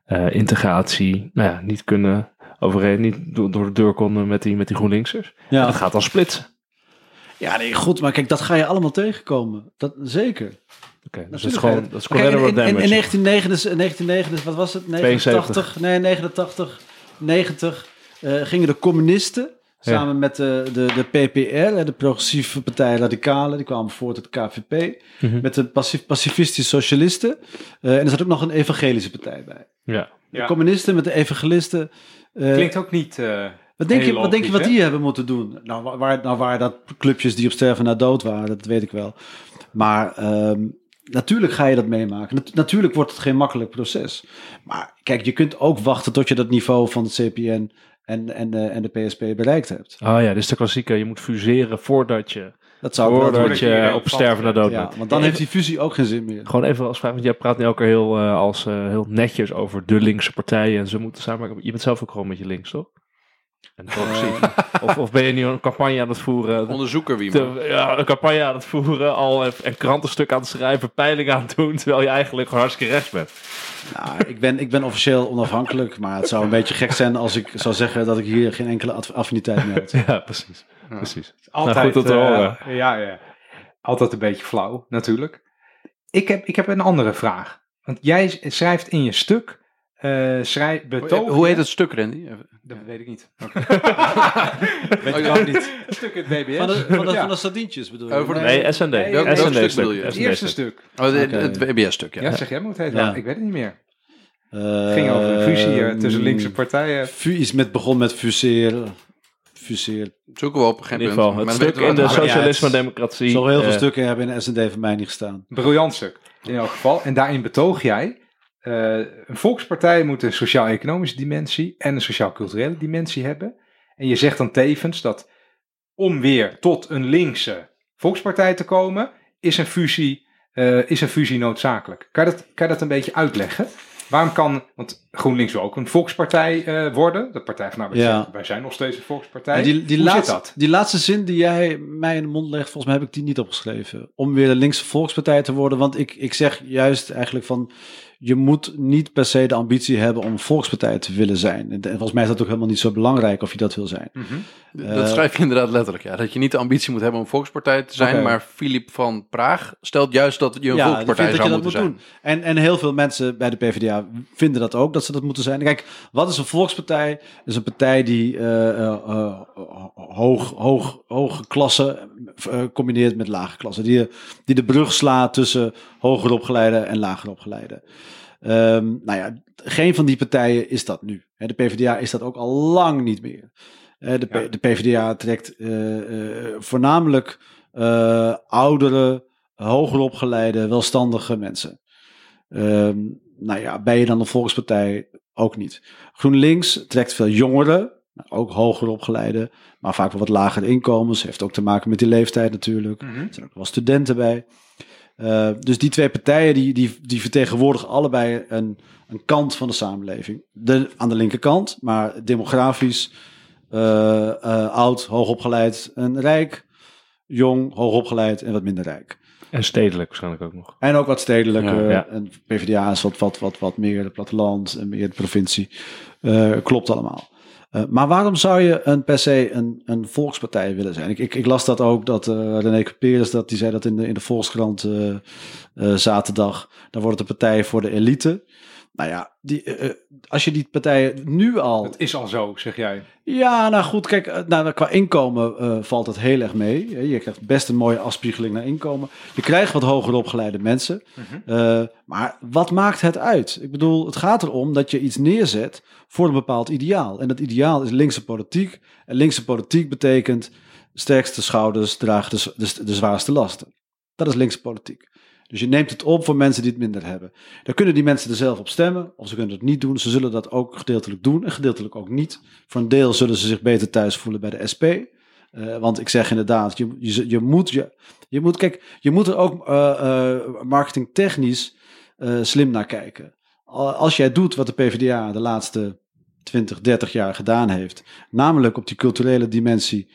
eh, integratie, nou ja, niet kunnen overeen, niet door, door de deur konden met die, met die GroenLinksers. En dat gaat dan splitsen. Ja nee, goed, maar kijk, dat ga je allemaal tegenkomen. Dat, zeker. Oké, dus dat is gewoon, dat is Kijk, in, collateral in, in, damage. 1989, 1989, wat was het? 89, nee, 89, 90 eh, gingen de communisten Ja. samen met de, de, de PPR, hè, de progressieve partij Radicalen, die kwamen voort uit de KVP, Mhm. met de pacif- pacifistische socialisten. Eh, en er zat ook nog een evangelische partij bij. Ja. De Ja. communisten met de evangelisten. eh, Klinkt ook niet... wat denk, je, wat denk je wat die hebben moeten doen? Nou, wa- waar, nou waren dat clubjes die op sterven na dood waren, dat weet ik wel. Maar ehm, natuurlijk ga je dat meemaken. Nat- natuurlijk wordt het geen makkelijk proces. Maar kijk, je kunt ook wachten tot je dat niveau van het CPN en, en, eh, en de PSP bereikt hebt. Oh ja, dit is de klassieke. Je moet fuseren voordat je, Dat zou voordat je op sterven naar dood Ja, bent. want dan heeft die fusie ook geen zin meer. Gewoon even als vraag, want jij praat nu ook heel, eh, als, eh, heel netjes over de linkse partijen en ze moeten samenwerken. Je bent zelf ook gewoon met je links, toch? En progressief. of, of ben je nu een campagne aan het voeren? Onderzoeker wie te- ja, een campagne aan het voeren, al en, en krantenstuk aan het schrijven, peiling aan het doen, terwijl je eigenlijk gewoon hartstikke rechts bent. Nou, ik ben, ik ben officieel onafhankelijk, maar het zou een beetje gek zijn als ik zou zeggen dat ik hier geen enkele aff- affiniteit meer had. Ja, precies. precies. Altijd, Nou, goed om te eh, horen. ja, ja. Altijd een beetje flauw, natuurlijk. Ik heb, ik heb een andere vraag. Want jij schrijft in je stuk eh schrij, Hoe, betoog hoe heet het stuk, Randy? Dat weet ik niet. Weet ik ook niet. Een stuk in het BBS. Van de, van de, Ja. van de sardientjes bedoel je? Voor de- Nee, SND. Nee, welk- SND stuk bedoel je? Het eerste stuk. Oh, de- Oké. het WBS-stuk, ja. Ja, zeg jij moet het heet Ja. Ik weet het niet meer. Eh, Het ging over een fusie eh, tussen linkse partijen. Fu iets met, begon met fuseren. Fuseren. Zoeken we op, ieder punt. geval, het Maar stuk in de wat- maakt niet socialisme en uit. democratie. Zo heel veel eh, stukken hebben in de SND van mij niet gestaan. Briljant stuk, in elk geval. En daarin betoog jij, eh, een volkspartij moet een sociaal-economische dimensie en een sociaal-culturele dimensie hebben. En je zegt dan tevens dat om weer tot een linkse volkspartij te komen, is een fusie, eh, is een fusie noodzakelijk. Kan je, dat, kan je dat een beetje uitleggen? Waarom kan, want GroenLinks wil ook een volkspartij eh, worden. De Partij van Arbeid Ja. wij zijn nog steeds een volkspartij. Die, die, Hoe laatste, zit dat? die laatste zin die jij mij in de mond legt, volgens mij heb ik die niet opgeschreven. Om weer de linkse volkspartij te worden. Want ik, ik zeg juist eigenlijk van, je moet niet per se de ambitie hebben om een volkspartij te willen zijn. En, en volgens mij is dat ook helemaal niet zo belangrijk of je dat wil zijn. Mhm. Dat Eh, schrijf je inderdaad letterlijk, ja. Dat je niet de ambitie moet hebben om een volkspartij te zijn, maar Philip van Praag stelt juist dat je een Ja, die volkspartij vindt zou dat je moeten dat zijn. moet doen. En, en heel veel mensen bij de PvdA vinden dat ook, dat ze dat moeten zijn. Kijk, wat is een volkspartij? Is een partij die eh, eh, eh, hoog, hoog, hoge klasse combineert met lage klasse. Die, die de brug slaat tussen hoger opgeleide en lager opgeleide. Ehm, nou ja, geen van die partijen is dat nu. De PvdA is dat ook al lang niet meer. De, Ja. de PvdA trekt voornamelijk oudere, hoger opgeleide, welstandige mensen. Ehm, nou ja, ben je dan een volkspartij? Ook niet. GroenLinks trekt veel jongeren, ook hoger opgeleide, maar vaak wel wat lagere inkomens. Heeft ook te maken met die leeftijd natuurlijk. Mhm. Er zijn ook wel studenten bij. Eh, dus die twee partijen die, die, die vertegenwoordigen allebei een, een kant van de samenleving. De, aan de linkerkant, maar demografisch eh, eh, oud, hoogopgeleid en rijk. Jong, hoogopgeleid en wat minder rijk. En stedelijk waarschijnlijk ook nog. En ook wat stedelijk. Ja, eh, ja. En PvdA is wat, wat, wat, wat meer het platteland en meer de provincie. Eh, klopt allemaal. Eh, maar waarom zou je een, per se een, een volkspartij willen zijn? Ik, ik, ik las dat ook, dat eh René Cuperus, dat die zei dat in de, in de Volkskrant zaterdag. Dan wordt het een partij voor de elite. Nou ja, die, eh, eh, als je die partijen nu al... Het is al zo, zeg jij. Ja, nou goed, kijk, eh, nou, qua inkomen valt het heel erg mee. Je krijgt best een mooie afspiegeling naar inkomen. Je krijgt wat hoger opgeleide mensen. Eh, maar wat maakt het uit? Ik bedoel, het gaat erom dat je iets neerzet voor een bepaald ideaal. En dat ideaal is linkse politiek. En linkse politiek betekent sterkste schouders dragen de, de, de zwaarste lasten. Dat is linkse politiek. Dus je neemt het op voor mensen die het minder hebben. Dan kunnen die mensen er zelf op stemmen, of ze kunnen het niet doen. Ze zullen dat ook gedeeltelijk doen en gedeeltelijk ook niet. Voor een deel zullen ze zich beter thuis voelen bij de SP. Eh, want ik zeg inderdaad, je, je, je, moet, je, je moet, kijk, je moet er ook eh, eh, marketingtechnisch slim naar kijken. Al- Als jij doet wat de PvdA de laatste 20, 30 jaar gedaan heeft, namelijk op die culturele dimensie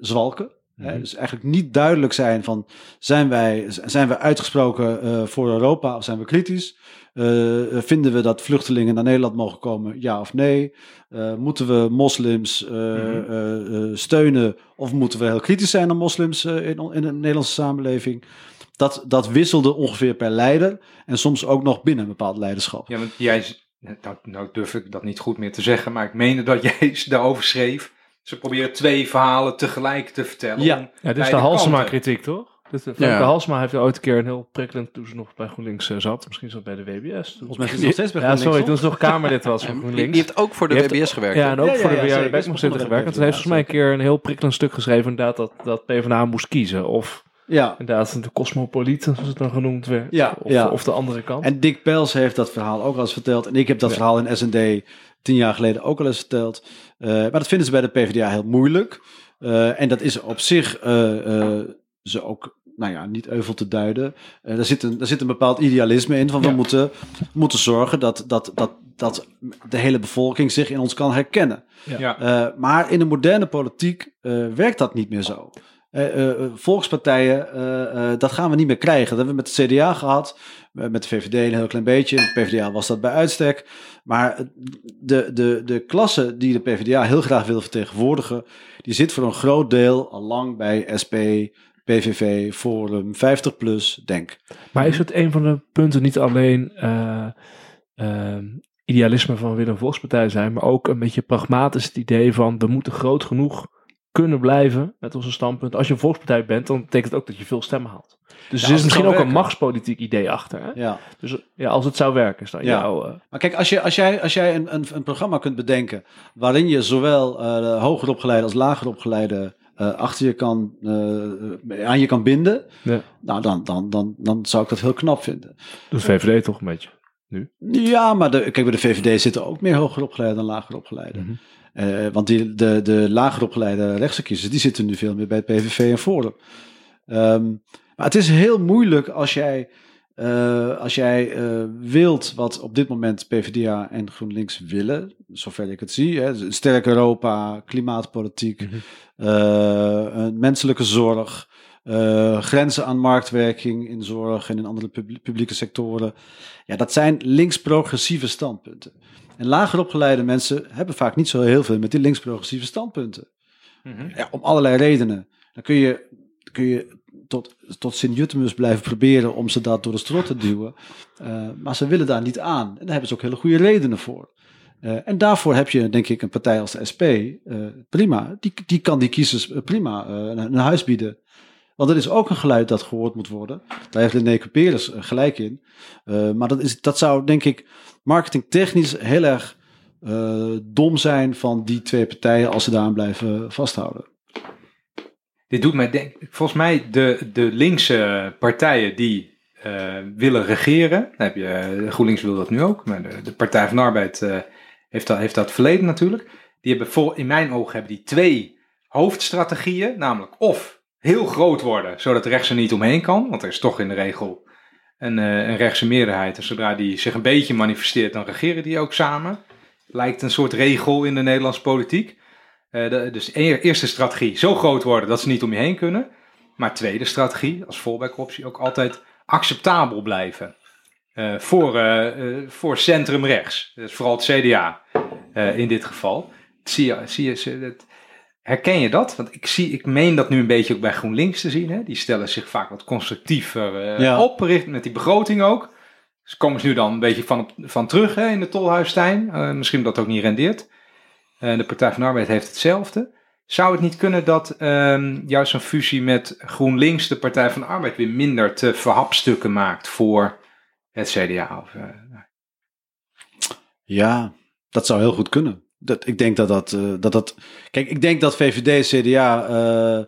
zwalken. Hè? Mhm. Dus eigenlijk niet duidelijk zijn van zijn wij, zijn wij uitgesproken eh, voor Europa of zijn we kritisch? Eh, vinden we dat vluchtelingen naar Nederland mogen komen, ja of nee? Eh, moeten we moslims Mhm. steunen of moeten we heel kritisch zijn naar moslims in, in de Nederlandse samenleving? Dat, dat wisselde ongeveer per leider en soms ook nog binnen een bepaald leiderschap. Ja, want jij, nou, nou durf ik dat niet goed meer te zeggen, maar ik meende dat jij daarover schreef. Ze proberen twee verhalen tegelijk te vertellen. Ja. Ja, dit is de Halsema kanten. kritiek, toch? Femke Ja. Halsema heeft ooit een keer een heel prikkelend, toen ze nog bij GroenLinks eh, zat, misschien zat bij de WBS. Toen. Volgens mij is het nog steeds bij Ja, sorry, toch? toen ze nog Kamerlid was van GroenLinks. die heeft ook voor de heeft- WBS gewerkt. Ja, en ook Ja, ja, voor de ja, werkmachtcentrum Ze gewerkt. En toen heeft volgens mij de een keer een heel prikkelend stuk geschreven, inderdaad, dat, dat PvdA moest kiezen. Of Ja, inderdaad de cosmopoliet, zoals het dan genoemd werd. Ja, of, ja. of de andere kant. En Dick Pels heeft dat verhaal ook al eens verteld. En ik heb dat Ja. verhaal in S&D tien jaar geleden ook al eens verteld. Eh, maar dat vinden ze bij de PvdA heel moeilijk. Eh, en dat is op zich eh, eh, ze ook, nou ja, niet euvel te duiden. Eh er, zit een, er zit een bepaald idealisme in. Van Ja. we moeten, moeten zorgen dat, dat, dat, dat de hele bevolking zich in ons kan herkennen. Ja. Eh, maar in de moderne politiek eh, werkt dat niet meer zo. Eh, eh, volkspartijen, eh, eh, dat gaan we niet meer krijgen. Dat hebben we met de CDA gehad, eh, met de VVD een heel klein beetje. De PvdA was dat bij uitstek. Maar de, de, de klasse die de PvdA heel graag wil vertegenwoordigen, die zit voor een groot deel al lang bij SP, PVV, Forum, 50 plus, Denk. Maar is het een van de punten niet alleen eh, ehm, idealisme van willen een volkspartij zijn, maar ook een beetje pragmatisch het idee van we moeten groot genoeg kunnen blijven met onze standpunt. Als je een volkspartij bent, dan betekent het ook dat je veel stemmen haalt. Dus er is misschien ook een machtspolitiek idee achter. Hè? Ja. Dus ja, als het zou werken, is Ja. jouw... eh, Maar kijk, als, je, als jij, als jij een, een, een programma kunt bedenken waarin je zowel eh hoger opgeleide als lager opgeleide eh, achter je kan, aan je kan binden, Ja. nou dan, dan, dan, dan zou ik dat heel knap vinden. doet VVD toch een beetje. Ja, maar de, kijk, bij de VVD zitten ook meer hoger opgeleide dan lager opgeleide. Mhm. Eh, want die, de, de lager opgeleide rechtse kiezers, die zitten nu veel meer bij het PVV en Forum. Ehm, maar het is heel moeilijk als jij, eh, als jij eh, wilt wat op dit moment PvdA en GroenLinks willen, zover ik het zie. Hè, een sterk Europa, klimaatpolitiek, Mhm. menselijke zorg, grenzen aan marktwerking in zorg en in andere pub- publieke sectoren. Ja, dat zijn links-progressieve standpunten. En lager opgeleide mensen hebben vaak niet zo heel veel met die links-progressieve standpunten. Ja, om allerlei redenen. Dan kun je, kun je tot, tot Sint-Jutemus blijven proberen om ze dat door de strot te duwen. Eh, maar ze willen daar niet aan. En daar hebben ze ook hele goede redenen voor. Eh, en daarvoor heb je, denk ik, een partij als de SP. eh, prima. Die, die kan die kiezers prima een, een huis bieden. Want er is ook een geluid dat gehoord moet worden. Daar heeft René Cuperus eh, gelijk in. Maar dat, is, dat zou, denk ik, marketingtechnisch heel erg eh, dom zijn van die twee partijen als ze daaraan blijven vasthouden. Dit doet mij denken, volgens mij de, de linkse partijen die eh, willen regeren, heb je, eh, GroenLinks wil dat nu ook, maar de, de Partij van Arbeid heeft, dat, heeft dat verleden natuurlijk. Die hebben vol, in mijn ogen hebben die twee hoofdstrategieën, namelijk of heel groot worden, zodat rechts er niet omheen kan, want er is toch in de regel een, eh, een rechtse meerderheid. En zodra die zich een beetje manifesteert, dan regeren die ook samen. Lijkt een soort regel in de Nederlandse politiek. Eh, de, dus e- eerste strategie, zo groot worden dat ze niet om je heen kunnen. Maar tweede strategie, als fallback-optie, ook altijd acceptabel blijven. Eh, voor, eh, voor centrum rechts. Dus vooral het CDA in dit geval. Zie je, zie je- dat- herken je dat? Want ik, zie, ik meen dat nu een beetje ook bij GroenLinks te zien. Hè? Die stellen zich vaak wat constructiever eh, Ja. op, richt- met die begroting ook. Dus komen ze nu dan een beetje van, van terug hè, in de Tolhuistuin. Eh, misschien dat ook niet rendeert. Eh, de Partij van de Arbeid heeft hetzelfde. Zou het niet kunnen dat ehm, juist een fusie met GroenLinks de Partij van de Arbeid weer minder te verhapstukken maakt voor het CDA? Of, eh, Ja, dat zou heel goed kunnen. Dat, ik denk dat dat, eh, dat dat. Kijk, ik denk dat VVD, CDA. eh,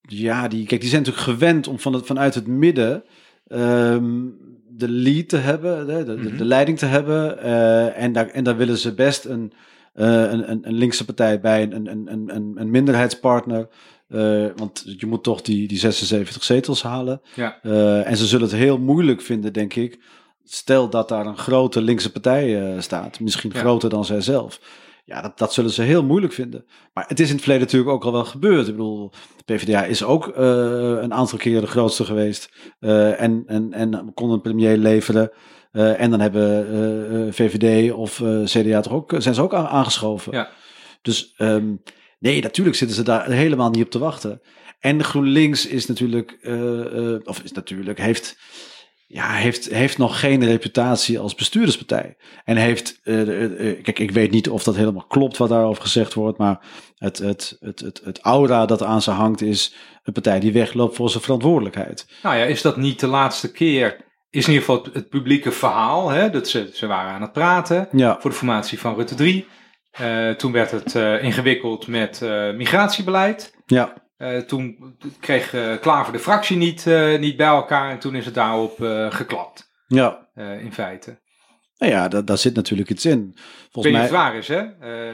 ja, die, kijk, die zijn natuurlijk gewend om van het, vanuit het midden. ehm, de lead te hebben, de, de, de leiding te hebben. eh, en, daar, en daar willen ze best een, een, een, een linkse partij bij, een, een, een, een, minderheidspartner. Want je moet toch die, die 76 zetels halen. ja. En ze zullen het heel moeilijk vinden, denk ik. Stel dat daar een grote linkse partij staat, misschien Ja. groter dan zijzelf. Ja, dat, dat zullen ze heel moeilijk vinden. Maar het is in het verleden natuurlijk ook al wel gebeurd. Ik bedoel, de PvdA is ook eh, een aantal keren de grootste geweest. eh, en, en, en kon een premier leveren. Eh, en dan hebben VVD of CDA toch ook, zijn ze ook aan- aangeschoven. Ja. Dus ehm, nee, natuurlijk zitten ze daar helemaal niet op te wachten. En GroenLinks is natuurlijk, of is natuurlijk, heeft, ja, heeft, heeft nog geen reputatie als bestuurderspartij. En heeft, eh, eh, eh, kijk, ik weet niet of dat helemaal klopt wat daarover gezegd wordt, maar het, het, het, het, het aura dat aan ze hangt is een partij die wegloopt voor zijn verantwoordelijkheid. Nou ja, is dat niet de laatste keer? Is in ieder geval het, het publieke verhaal. Hè, dat ze, ze waren aan het praten Ja, voor de formatie van Rutte 3. Eh, toen werd het ingewikkeld met migratiebeleid. ja, Eh, toen kreeg eh Klaver de fractie niet, eh, niet bij elkaar en toen is het daarop geklapt, ja. in feite. Nou ja, da- daar zit natuurlijk iets in. Ik weet Volgens niet mij, het waar is, hè?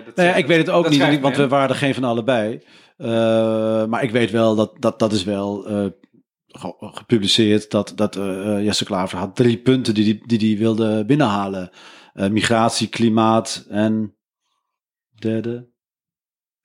Dat, ja, ik weet het ook niet, want we waren er geen van allebei. Maar ik weet wel dat dat, dat is wel ge- gepubliceerd. Dat, dat Jesse Klaver had drie punten die hij die, die wilde binnenhalen. Migratie, klimaat en derde.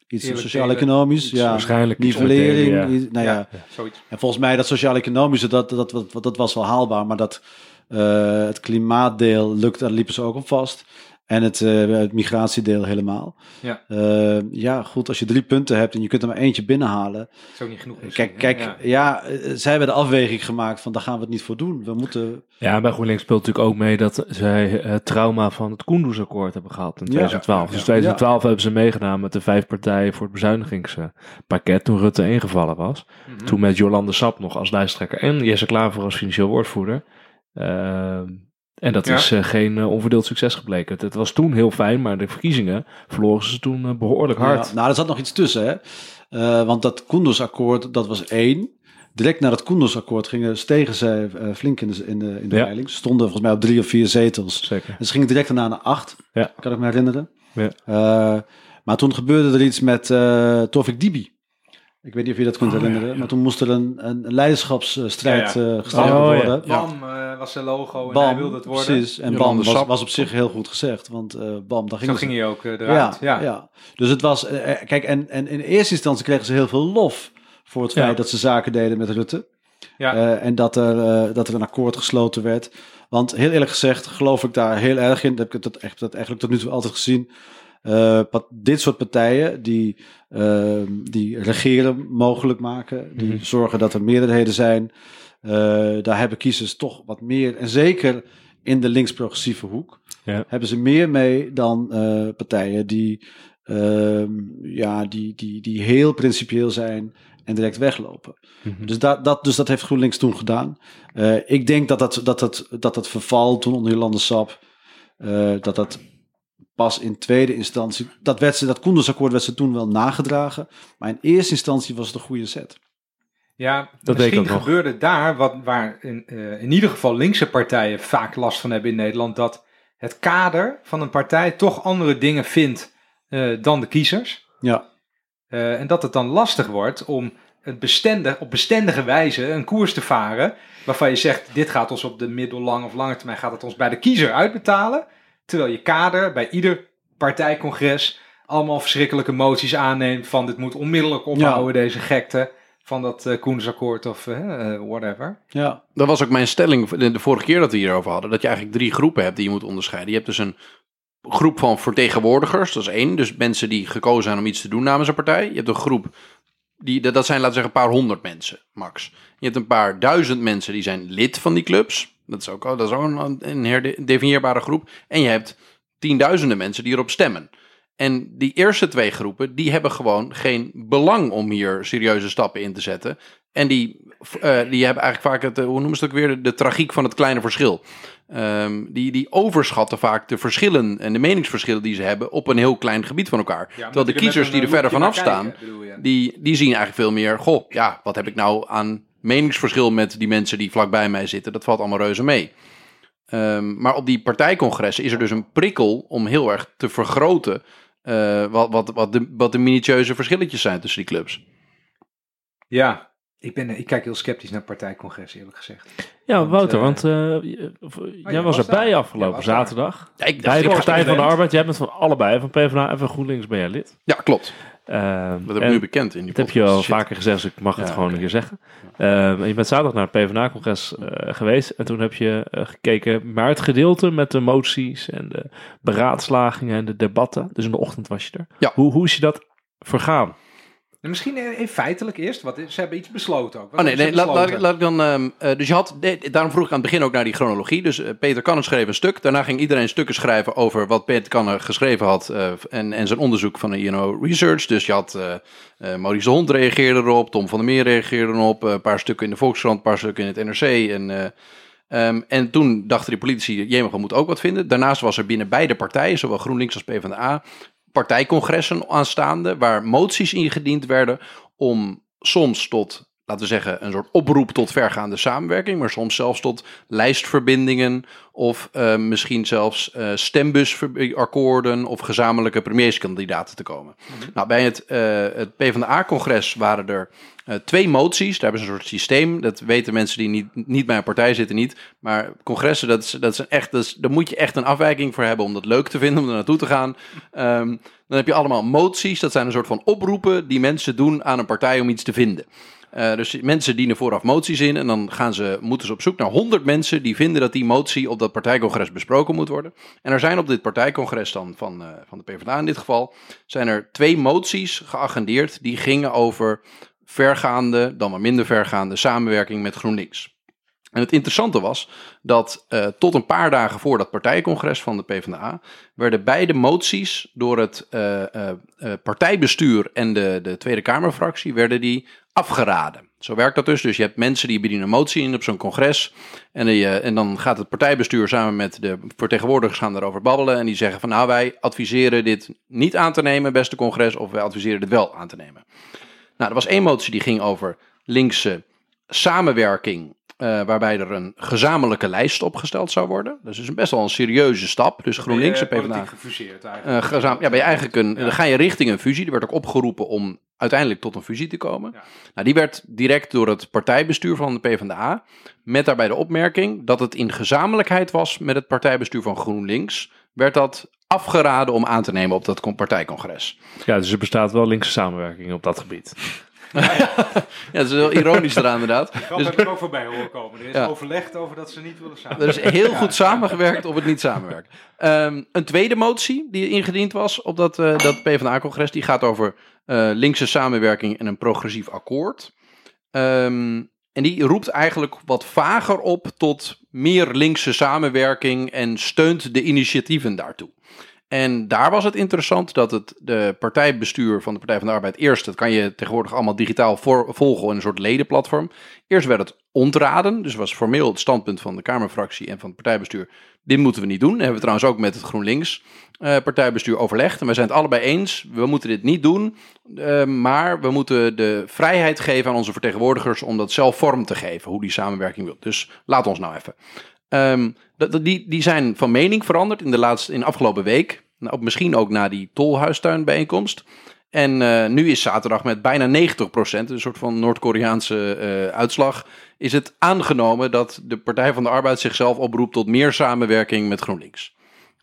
Iets sociaal-economisch. Ja, Waarschijnlijk nivellering. ja. Nou ja. Zoiets. En volgens mij dat sociaal-economische, dat, dat, dat, dat was wel haalbaar. Maar dat eh, het klimaatdeel lukt, daar liepen ze ook op vast. En het, eh, het migratiedeel helemaal. Ja. Eh, ja, goed, als je drie punten hebt en je kunt er maar eentje binnenhalen. Dat is ook niet genoeg. Kijk, kijk Ja. ja, eh, zij hebben de afweging gemaakt van daar gaan we het niet voor doen. We moeten... Ja, bij GroenLinks speelt natuurlijk ook mee dat zij het trauma van het Koendersakkoord hebben gehad in 2012. ja, dus ja. in 2012 hebben ze meegedaan met de vijf partijen voor het bezuinigingspakket toen Rutte ingevallen was. Mhm. Toen met Jolande Sap nog als lijsttrekker en Jesse Klaver als financieel woordvoerder. Ehm, en dat Ja. is eh, geen eh, onverdeeld succes gebleken. Het, het was toen heel fijn, maar de verkiezingen verloren ze toen eh, behoorlijk hard. Ja, nou, er zat nog iets tussen, hè. Want dat Koendersakkoord, dat was één. Direct na het Koendersakkoord gingen, stegen zij flink in de, in de, in de Ja. peiling. Ze stonden volgens mij op drie of vier zetels. Zeker. En ze gingen direct daarna naar acht, Ja. kan ik me herinneren. Ja. Maar toen gebeurde er iets met Tovik Dibi. Ik weet niet of je dat kunt Oh, herinneren. ja. Maar toen moest er een, een leiderschapsstrijd Ja, eh, gestreden Oh, ja. worden. Bam eh, was zijn logo en Bam, hij wilde het worden. precies. En Bam was, was op zich heel goed gezegd. Want eh Bam, daar ging Zo ging hij ook ja, eruit. ja. Ja. Dus het was, kijk, en, en in eerste instantie kregen ze heel veel lof voor het Ja. feit dat ze zaken deden met Rutte. Ja. Eh, en dat er, eh, dat er een akkoord gesloten werd. Want heel eerlijk gezegd geloof ik daar heel erg in. Dat heb ik dat, echt, dat eigenlijk tot nu toe altijd gezien. Eh, pat- dit soort partijen die, eh, die regeren mogelijk maken. Die Mhm. zorgen dat er meerderheden zijn. eh, daar hebben kiezers toch wat meer. En zeker in de links-progressieve hoek. Ja. Hebben ze meer mee dan eh, partijen die, ehm, ja, die, die, die heel principieel zijn en direct weglopen. Mhm. Dus dat, dat, dus dat heeft GroenLinks toen gedaan. Ik denk dat dat, dat, dat, dat verval toen onder Jolande Sap, dat dat pas in tweede instantie, dat, werd ze, dat Koendersakkoord werd ze toen wel nagedragen, maar in eerste instantie was het een goede set. Ja, Dat misschien nog. gebeurde daar, wat, waar in, eh, in ieder geval linkse partijen vaak last van hebben in Nederland, dat het kader van een partij toch andere dingen vindt eh, dan de kiezers. Ja, Eh, en dat het dan lastig wordt om het bestendig, op bestendige wijze een koers te varen. Waarvan je zegt, dit gaat ons op de middellange of lange termijn gaat het ons bij de kiezer uitbetalen. Terwijl je kader bij ieder partijcongres allemaal verschrikkelijke moties aanneemt van dit moet onmiddellijk ophouden, deze gekte van dat eh Koensakkoord of eh, eh, whatever. ja, Dat was ook mijn stelling de, vorige keer dat we hierover hadden. Dat je eigenlijk drie groepen hebt die je moet onderscheiden. Je hebt dus een groep van vertegenwoordigers, dat is één. Dus mensen die gekozen zijn om iets te doen namens een partij. Je hebt een groep, die, dat dat zijn laten we zeggen een paar honderd mensen, max. Je hebt een paar duizend mensen die zijn lid van die clubs. Dat is ook, al- dat is ook een, een herdefinieerbare groep. En je hebt tienduizenden mensen die erop stemmen. En die eerste twee groepen, die hebben gewoon geen belang om hier serieuze stappen in te zetten. En die, eh, die hebben eigenlijk vaak het, eh, hoe noemen ze het ook weer, de, de tragiek van het kleine verschil. Ehm, die, die overschatten vaak de verschillen en de meningsverschillen die ze hebben op een heel klein gebied van elkaar. Terwijl de kiezers die er verder vanaf staan, die, die zien eigenlijk veel meer, goh, ja, wat heb ik nou aan meningsverschil met die mensen die vlakbij mij zitten? Dat valt allemaal reuze mee. Ehm, maar op die partijcongressen is er dus een prikkel om heel erg te vergroten eh, wat, wat, wat, de, wat de minutieuze verschilletjes zijn tussen die clubs. Ja, ik, ben, ik kijk heel sceptisch naar partijcongres eerlijk gezegd. Ja, Want, Wouter, eh, want eh, of- jij was was erbij afgelopen zaterdag. Ja, ik, Bij de Partij van de. Arbeid. Jij bent van allebei, van PvdA en van GroenLinks ben jij lid. Ja, klopt. Ehm, Dat heb ik nu bekend in die Dat heb je al. Shit. vaker gezegd, dus ik mag het Ja, gewoon oké. keer zeggen. Ehm, je bent zaterdag naar het PvdA-congres eh, geweest en toen heb je eh, gekeken naar het gedeelte met de moties en de beraadslagingen en de debatten. Dus in de ochtend was je er. Ja. Hoe, hoe is je dat vergaan? Misschien even feitelijk eerst, wat is- ze hebben iets besloten ook. Wat Oh nee, laat, laat, besloten? laat ik dan. ehm, eh, dus je had. nee, daarom vroeg ik aan het begin ook naar die chronologie. Dus eh, Peter Kannen schreef een stuk. Daarna ging iedereen stukken schrijven over wat Peter Kannen geschreven had. eh, en, en zijn onderzoek van de INO Research. Dus je had. Maurice de Hond reageerde erop. Tom van der Meer reageerde erop. een paar stukken in de Volkskrant. Een paar stukken in het NRC. En. eh, ehm, en toen dachten die politici, jemig, we moeten ook wat vinden. Daarnaast was er binnen beide partijen, zowel GroenLinks als PvdA, partijcongressen aanstaande, waar moties ingediend werden om soms tot, laten we zeggen, een soort oproep tot vergaande samenwerking, maar soms zelfs tot lijstverbindingen of eh, misschien zelfs eh stembusakkoorden of gezamenlijke premierskandidaten te komen. Nou, bij het, eh het PvdA-congres waren er twee moties. Daar hebben ze een soort systeem. Dat weten mensen die niet, niet bij een partij zitten niet. Maar congressen, dat is, dat is een echt, dat is, daar moet je echt een afwijking voor hebben om dat leuk te vinden, om er naartoe te gaan. Ehm, dan heb je allemaal moties. Dat zijn een soort van oproepen die mensen doen aan een partij om iets te vinden. Eh, dus mensen dienen vooraf moties in en dan gaan ze, moeten ze op zoek naar 100 mensen die vinden dat die motie op dat partijcongres besproken moet worden. En er zijn op dit partijcongres dan van, eh, van de PvdA in dit geval, zijn er twee moties geagendeerd die gingen over vergaande, dan maar minder vergaande samenwerking met GroenLinks. En het interessante was dat uh, tot een paar dagen voor dat partijcongres van de PvdA werden beide moties door het partijbestuur en de, de Tweede Kamerfractie werden die afgeraden. Zo werkt dat dus. Dus je hebt mensen die bedienen een motie in op zo'n congres. En, die, en dan gaat het partijbestuur samen met de vertegenwoordigers gaan daarover babbelen. En die zeggen van nou wij adviseren dit niet aan te nemen, beste congres, of wij adviseren dit wel aan te nemen. Nou, er was één motie die ging over linkse samenwerking uh, waarbij er een gezamenlijke lijst opgesteld zou worden. Dus dat is best wel een serieuze stap. Dus GroenLinks en PvdA. gefuseerd Uh, eigenlijk. gezam, ja, ben je eigenlijk een, dan ga je richting een fusie. Die werd ook opgeroepen om uiteindelijk tot een fusie te komen. Ja. Nou, die werd direct door het partijbestuur van de PvdA. Met daarbij de opmerking dat het in gezamenlijkheid was met het partijbestuur van GroenLinks. Werd dat afgeraden om aan te nemen op dat con- partijcongres. Ja, dus er bestaat wel linkse samenwerking op dat gebied. Ja, dat is wel ironisch eraan inderdaad. Dat Dus- heb ik ook voorbij horen komen. Er is overlegd over dat ze niet willen samen. Er is heel goed samengewerkt of het niet samenwerkt. Ehm, een tweede motie die ingediend was op dat, eh, dat PvdA-congres, die gaat over eh, linkse samenwerking en een progressief akkoord. Ehm, en die roept eigenlijk wat vager op tot meer linkse samenwerking en steunt de initiatieven daartoe. En daar was het interessant dat het de partijbestuur van de Partij van de Arbeid eerst, dat kan je tegenwoordig allemaal digitaal volgen in een soort ledenplatform. Eerst werd het ontraden, dus was formeel het standpunt van de Kamerfractie en van het partijbestuur. Dit moeten we niet doen. Dat hebben we trouwens ook met het GroenLinks eh, partijbestuur overlegd. En we zijn het allebei eens, we moeten dit niet doen. eh, maar we moeten de vrijheid geven aan onze vertegenwoordigers om dat zelf vorm te geven, hoe die samenwerking wil. Dus laat ons nou even. Ehm, dat, die, die zijn van mening veranderd in de, laatste, in de afgelopen week. Nou, misschien ook na die tolhuistuinbijeenkomst. En eh, nu is zaterdag met bijna 90%, een soort van Noord-Koreaanse eh, uitslag, is het aangenomen dat de Partij van de Arbeid zichzelf oproept tot meer samenwerking met GroenLinks.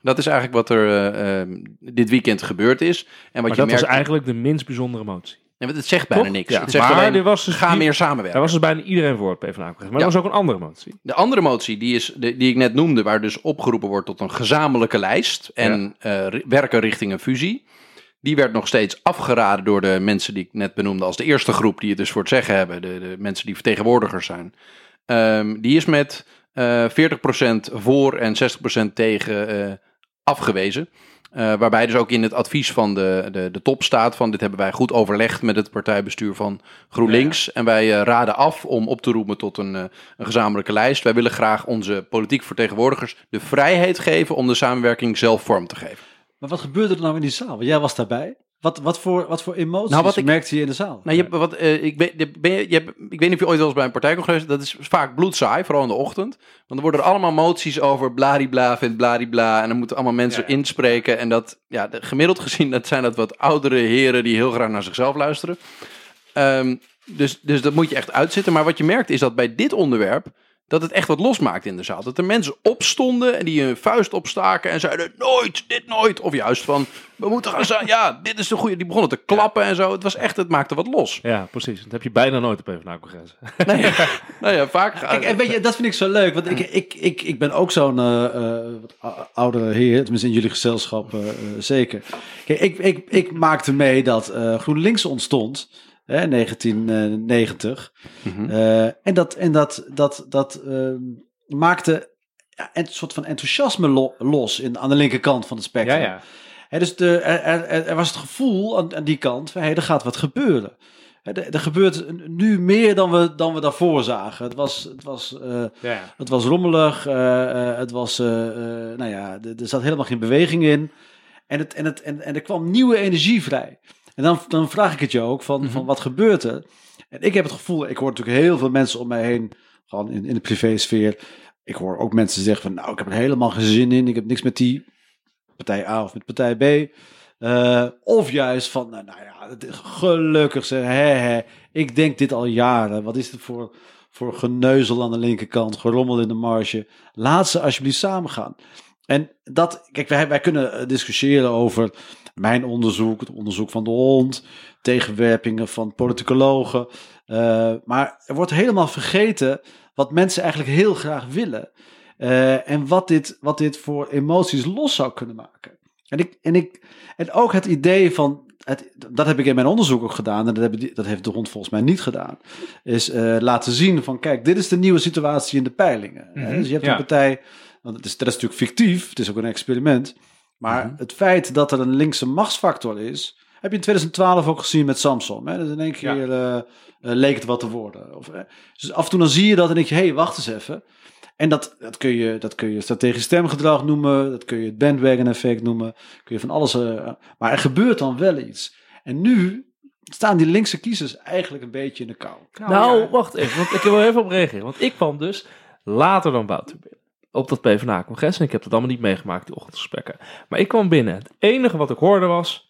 Dat is eigenlijk wat er eh, eh, dit weekend gebeurd is. En wat Maar je dat merkt, was eigenlijk de minst bijzondere motie. Nee, want het zegt bijna Toch? niks. Ja, Het zegt maar alleen, er was dus ga die- meer samenwerken. Daar was dus bijna iedereen voor het PvdA-congres. Maar Ja. er was ook een andere motie. De andere motie, die, is, de, die ik net noemde, waar dus opgeroepen wordt tot een gezamenlijke lijst en eh, werken richting een fusie. Die werd nog steeds afgeraden door de mensen die ik net benoemde als de eerste groep die het dus voor het zeggen hebben. De, de mensen die vertegenwoordigers zijn. Ehm, die is met eh 40% voor en 60% tegen eh, afgewezen. Eh, waarbij dus ook in het advies van de, de, de top staat van dit hebben wij goed overlegd met het partijbestuur van GroenLinks. En wij eh, raden af om op te roepen tot een, eh, een gezamenlijke lijst. Wij willen graag onze politiek vertegenwoordigers de vrijheid geven om de samenwerking zelf vorm te geven. Maar wat gebeurde er nou in die zaal? Want jij was daarbij. Wat, wat, voor, wat voor emoties Nou, wat ik- merkte je in de zaal? Nou, je hebt wat, eh, ik, ben je, je hebt, ik weet niet of je ooit wel eens bij een partijcongres Dat is vaak bloedsaai, vooral in de ochtend. Want er worden er allemaal moties over bladibla vindt bladibla. En dan moeten allemaal mensen Ja, ja. inspreken. En dat, ja, de- gemiddeld gezien, dat zijn dat wat oudere heren die heel graag naar zichzelf luisteren. Ehm, dus, dus dat moet je echt uitzitten. Maar wat je merkt is dat bij dit onderwerp, dat het echt wat losmaakt in de zaal. Dat er mensen opstonden en die hun vuist opstaken en zeiden, nooit, dit nooit. Of juist van, we moeten gaan staan, ja, dit is de goede. Die begonnen te klappen en zo. Het was echt, het maakte wat los. Ja, precies. Dat heb je bijna nooit op PvdA-congres. Nee, nou ja, vaak Kijk, en weet je, dat vind ik zo leuk. Want ik, ik, ik, ik ben ook zo'n eh, eh, ou- oudere heer, tenminste in jullie gezelschap eh, eh, zeker. Kijk, ik, ik, ik maakte mee dat eh, GroenLinks ontstond, hè, 1990. Mhm. Eh, en dat, en dat, dat, dat ehm, maakte ja, een soort van enthousiasme lo- los in, aan de linkerkant van het ja, spectrum. ja. Hè, dus de, er, er, er was het gevoel aan, aan die kant van hé, er gaat wat gebeuren. Er, er gebeurt nu meer dan we, dan we daarvoor zagen. Het was, het was, eh, ja. het was rommelig, eh, eh, het was, eh, eh, nou ja, er, er zat helemaal geen beweging in. En, het, en, het, en, en er kwam nieuwe energie vrij. En dan, dan vraag ik het je ook van, van wat gebeurt er? En ik heb het gevoel, ik hoor natuurlijk heel veel mensen om mij heen, gewoon in, in de privésfeer. Ik hoor ook mensen zeggen van, nou, ik heb er helemaal geen zin in. Ik heb niks met die partij A of met partij B. Eh, of juist van, nou, nou ja, gelukkig zeg, hè, hè, ik denk dit al jaren. Wat is het voor, voor geneuzel aan de linkerkant, gerommel in de marge. Laat ze alsjeblieft samen gaan. En dat, kijk, wij, wij kunnen eh, discussiëren over Mijn onderzoek, het onderzoek van de hond, tegenwerpingen van politicologen. Uh, maar er wordt helemaal vergeten wat mensen eigenlijk heel graag willen. Uh, en wat dit, wat dit voor emoties los zou kunnen maken. En, ik, en, ik, en ook het idee van het, dat heb ik in mijn onderzoek ook gedaan. En dat, heb, dat heeft de hond volgens mij niet gedaan. Is uh, laten zien van kijk, dit is de nieuwe situatie in de peilingen. Mm -hmm, dus je hebt ja. een partij. Want het is, dat is natuurlijk fictief. Het is ook een experiment. Maar mm -hmm. het feit dat er een linkse machtsfactor is. Heb je in 2012 ook gezien met Samsung. Hè? Dus in één keer ja. uh, uh, leek het wat te worden. Of, dus af en toe dan zie je dat en denk je, hé, hey, wacht eens even. En dat, dat, kun je, dat kun je strategisch stemgedrag noemen, dat kun je het bandwagon effect noemen, kun je van alles. Uh, maar er gebeurt dan wel iets. En nu staan die linkse kiezers eigenlijk een beetje in de kou. Nou, nou ja. wacht even, want ik wil even op reageren. Want ik kwam dus later dan Wouter binnen. Op dat PvdA-congres. En ik heb dat allemaal niet meegemaakt, die ochtendgesprekken. Maar ik kwam binnen. Het enige wat ik hoorde was...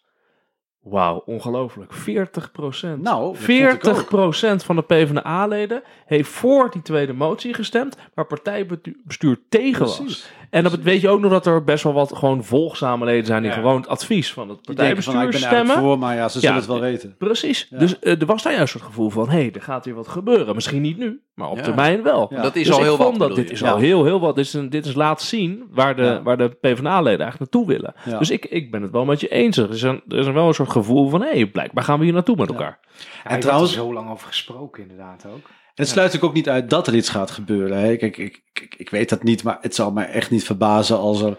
Wauw, ongelooflijk. 40 procent. Nou, 40 procent van de PvdA-leden heeft voor die tweede motie gestemd, maar partijbestuur tegen was. En dan weet je ook nog dat er best wel wat gewoon volgzame leden zijn die Ja. gewoon het advies van het van, nou, partijbestuur ik ben eigenlijk stemmen. voor, maar ja, ze zullen Ja, het wel weten. Precies. Ja. Dus eh, er was daar juist het gevoel van, hé, hey, er gaat weer wat gebeuren. Misschien niet nu, maar op Ja. termijn wel. Ja. Dat is Dus al ik heel vond wat. dat dit is al heel, heel wat. Dit is, een, dit is laat zien waar de, Ja. waar de PvdA-leden eigenlijk naartoe willen. Ja. Dus ik, ik ben het wel met je eens. Er is, een, er is een wel een soort gevoel van, hé, hey, blijkbaar gaan we hier naartoe met elkaar. Ja, en trouwens- trouwens zo lang over gesproken inderdaad ook. En het sluit natuurlijk ook niet uit dat er iets gaat gebeuren. Hè. Kijk, ik, ik, ik weet dat niet, maar het zal mij echt niet verbazen als er...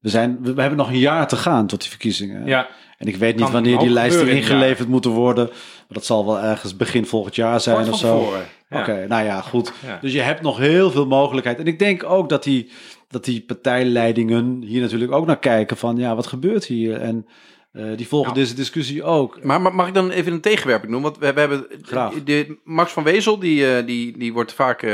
We, zijn, we, we hebben nog een jaar te gaan tot die verkiezingen. Ja, En ik weet niet wanneer die lijsten in ingeleverd moeten worden. Maar dat zal wel ergens begin volgend jaar zijn kort of zo. Ja. Oké, nou ja, goed. Ja. Dus je hebt nog heel veel mogelijkheid. En ik denk ook dat die, dat die partijleidingen hier natuurlijk ook naar kijken van... ja, wat gebeurt hier? En eh, die volgen Nou. deze discussie ook. Maar ma- mag ik dan even een tegenwerping doen? Want we, we hebben Graag. De, Max van Wezel, die, eh, die, die wordt vaak eh,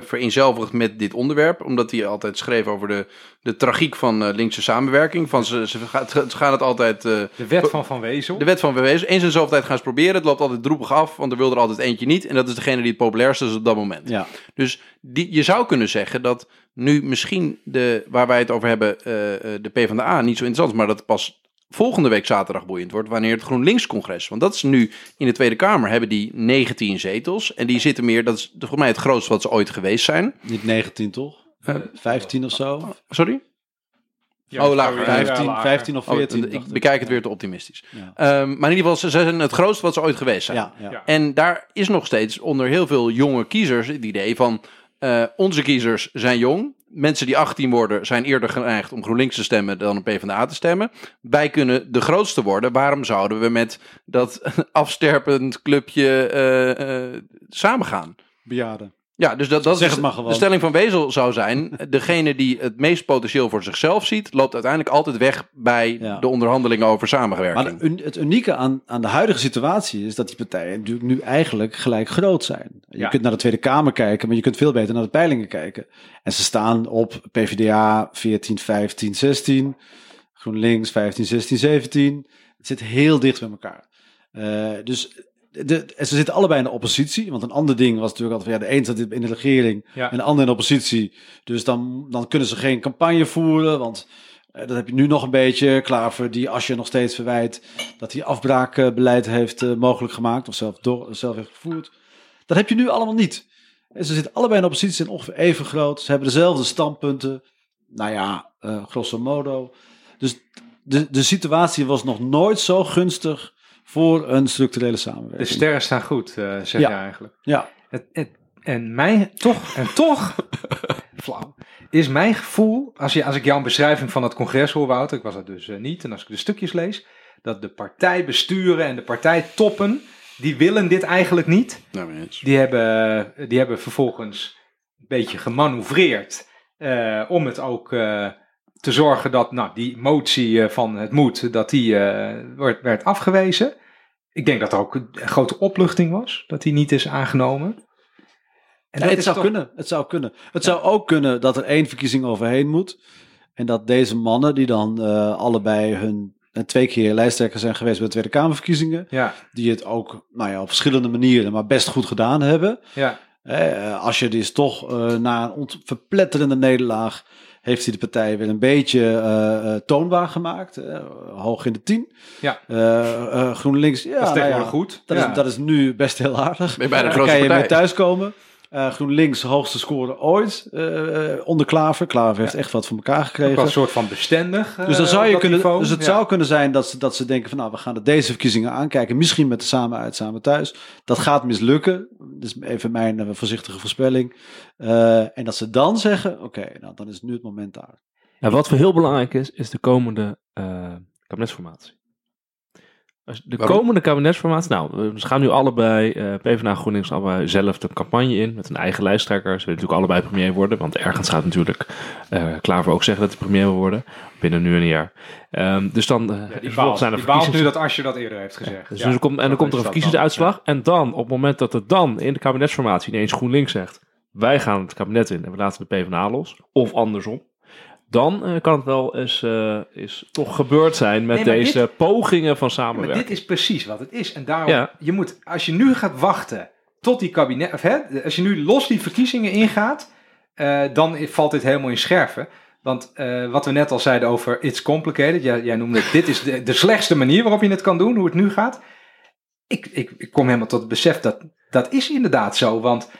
vereenzelvigd met dit onderwerp. Omdat hij altijd schreef over de, de tragiek van linkse samenwerking. Van ze, ze, gaan het altijd... De wet van Van Wezel. de wet van Wezel. Eens in de zoveel tijd gaan ze proberen. Het loopt altijd droevig af, want er wil er altijd eentje niet. En dat is degene die het populairste is op dat moment. Ja, Dus die, je zou kunnen zeggen dat nu misschien de, waar wij het over hebben, de PvdA niet zo interessant is, maar dat pas volgende week zaterdag boeiend wordt, wanneer het GroenLinks-congres. Want dat is nu in de Tweede Kamer, hebben die 19 zetels. En die zitten meer, dat is volgens mij het grootste wat ze ooit geweest zijn. niet 19 toch? Eh, 15 of zo? Sorry? Ja, Oh, lager. ja, 15, lager. 15 of Oh, 14. ik bekijk het weer te optimistisch. Ja, Ehm, maar in ieder geval, ze zijn het grootste wat ze ooit geweest zijn. ja, ja. Ja. En daar is nog steeds onder heel veel jonge kiezers het idee van... eh, onze kiezers zijn jong. Mensen die 18 worden zijn eerder geneigd om GroenLinks te stemmen dan op PvdA te stemmen. Wij kunnen de grootste worden. Waarom zouden we met dat afsterpend clubje eh, eh, samengaan? bejaarden. Ja, dus dat, dat Zeg is het maar gewoon. de stelling van Wezel zou zijn. Degene die het meest potentieel voor zichzelf ziet, loopt uiteindelijk altijd weg bij Ja. de onderhandelingen over Maar samenwerking. un- het unieke aan, aan de huidige situatie is dat die partijen natuurlijk nu eigenlijk gelijk groot zijn. Je Ja. kunt naar de Tweede Kamer kijken, maar je kunt veel beter naar de peilingen kijken. En ze staan op PvdA 14, 15, 16, GroenLinks 15, 16, 17. Het zit heel dicht bij elkaar. Eh, dus de, en ze zitten allebei in de oppositie. Want een ander ding was natuurlijk altijd van ja, de een zat in de regering Ja. en de ander in de oppositie. Dus dan, dan kunnen ze geen campagne voeren, want eh, dat heb je nu nog een beetje. Klaver, die als je nog steeds verwijt dat hij afbraakbeleid heeft eh, mogelijk gemaakt of zelf, door, zelf heeft gevoerd. Dat heb je nu allemaal niet. En ze zitten allebei in de oppositie, zijn ongeveer even groot. Ze hebben dezelfde standpunten. Nou ja, eh, grosso modo. Dus de, de situatie was nog nooit zo gunstig voor een structurele De samenwerking. sterren staan goed, eh, zeg Ja. je eigenlijk. Ja, Het, het- en mijn, toch, en toch, flauw, is mijn gevoel, als, je, als ik jouw beschrijving van het congres hoor, Wouter, ik was dat dus eh, niet, en als ik de stukjes lees, dat de partijbesturen en de partijtoppen, die willen dit eigenlijk niet. Nou, eens. Die hebben, die hebben vervolgens een beetje gemanoeuvreerd eh, om het ook eh, te zorgen dat nou, die motie eh, van het moet, dat die eh, werd, werd afgewezen. Ik denk dat er ook een grote opluchting was, dat die niet is aangenomen. En Ja, het is zou toch- kunnen. Het zou kunnen. Het zou ook kunnen dat er één verkiezing overheen moet. En dat deze mannen, die dan eh, allebei hun en twee keer lijsttrekker zijn geweest bij de Tweede Kamerverkiezingen, Ja, die het ook nou ja, op verschillende manieren, maar best goed gedaan hebben, ja, Eh, als je dus toch eh, na een verpletterende nederlaag heeft hij de partij weer een beetje eh, eh, toonbaar gemaakt. eh, hoog in de tien. Ja. Eh, eh, GroenLinks, ja, dat is nou ja, tegenwoordig goed. dat, Ja. is, dat is nu best heel aardig. Ben je bij de grootste kan je mee thuiskomen. Eh, GroenLinks hoogste score ooit eh, onder Klaver. Klaver heeft echt wat voor elkaar gekregen. een soort van bestendig. Dus, eh, dan zou je kunnen, niveau. dus het Ja. zou kunnen zijn dat ze, dat ze denken van nou, we gaan de deze verkiezingen aankijken. Misschien met de samen uit, samen thuis. Dat gaat mislukken. Dat is even mijn voorzichtige voorspelling. Eh, en dat ze dan zeggen, oké, nou, dan is nu het moment daar. Ja, wat voor heel belangrijk is, is de komende eh, kabinetsformatie. De Waarom? komende kabinetsformatie, nou, we gaan nu allebei, eh PvdA GroenLinks, allebei zelf de campagne in met een eigen lijsttrekker. Ze willen natuurlijk allebei premier worden, want ergens gaat natuurlijk eh Klaver ook zeggen dat hij premier wil worden, binnen nu en een jaar. Ehm, dus dan, Ja, die vervolgens baalt, zijn er die baalt nu verkiezings- dat Asje dat eerder heeft gezegd. dus Ja. er komt, en dan komt er een verkiezingsuitslag. dan. En dan, op het moment dat het dan in de kabinetsformatie ineens GroenLinks zegt... wij gaan het kabinet in en we laten de PvdA los. Of andersom. Dan eh, kan het wel eens, eh, is toch gebeurd zijn met Nee, deze pogingen van Ja, maar samenwerking. dit is precies wat het is. En daarom, Ja. je moet, als je nu gaat wachten tot die kabinet, of hè, als je nu los die verkiezingen ingaat, eh, dan valt dit helemaal in scherven. Want wat we net al zeiden over it's complicated, jij, jij noemde het, dit is de, de slechtste manier waarop je het kan doen, hoe het nu gaat. Ik, ik, ik kom helemaal tot het besef dat dat is inderdaad zo. Want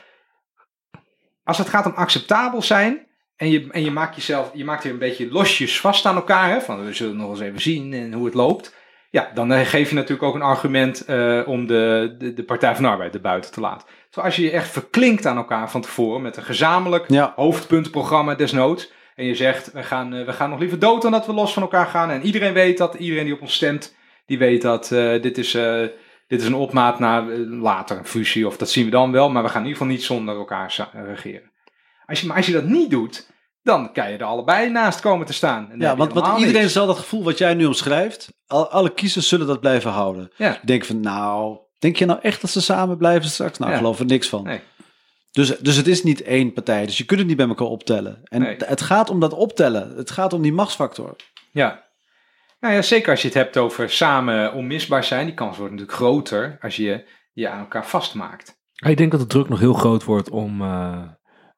als het gaat om acceptabel zijn, en je, en je maakt jezelf, je maakt je een beetje losjes vast aan elkaar, hè, van we zullen nog eens even zien en hoe het loopt. Ja, dan eh, geef je natuurlijk ook een argument eh, om de, de, de Partij van de Arbeid erbuiten te laten. Terwijl als je je echt verklinkt aan elkaar van tevoren met een gezamenlijk Ja. hoofdpuntenprogramma desnoods. En je zegt, we gaan, eh, we gaan nog liever dood dan dat we los van elkaar gaan. En iedereen weet dat, iedereen die op ons stemt, die weet dat dit, is, dit is een opmaat naar later een fusie. Of dat zien we dan wel, maar we gaan in ieder geval niet zonder elkaar regeren. Als je, maar als je dat niet doet, dan kan je er allebei naast komen te staan. En Ja, want, want iedereen niks. zal dat gevoel wat jij nu omschrijft, al, alle kiezers zullen dat blijven houden. Ja. Denk van nou, denk je nou echt dat ze samen blijven straks? Nou, Ja. geloof er niks van. Nee. Dus, dus het is niet één partij, dus je kunt het niet bij elkaar optellen. En Nee. het gaat om dat optellen. Het gaat om die machtsfactor. Ja. Nou ja, zeker als je het hebt over samen onmisbaar zijn. Die kans wordt natuurlijk groter als je je aan elkaar vastmaakt. Ja, Ik denk dat de druk nog heel groot wordt om eh,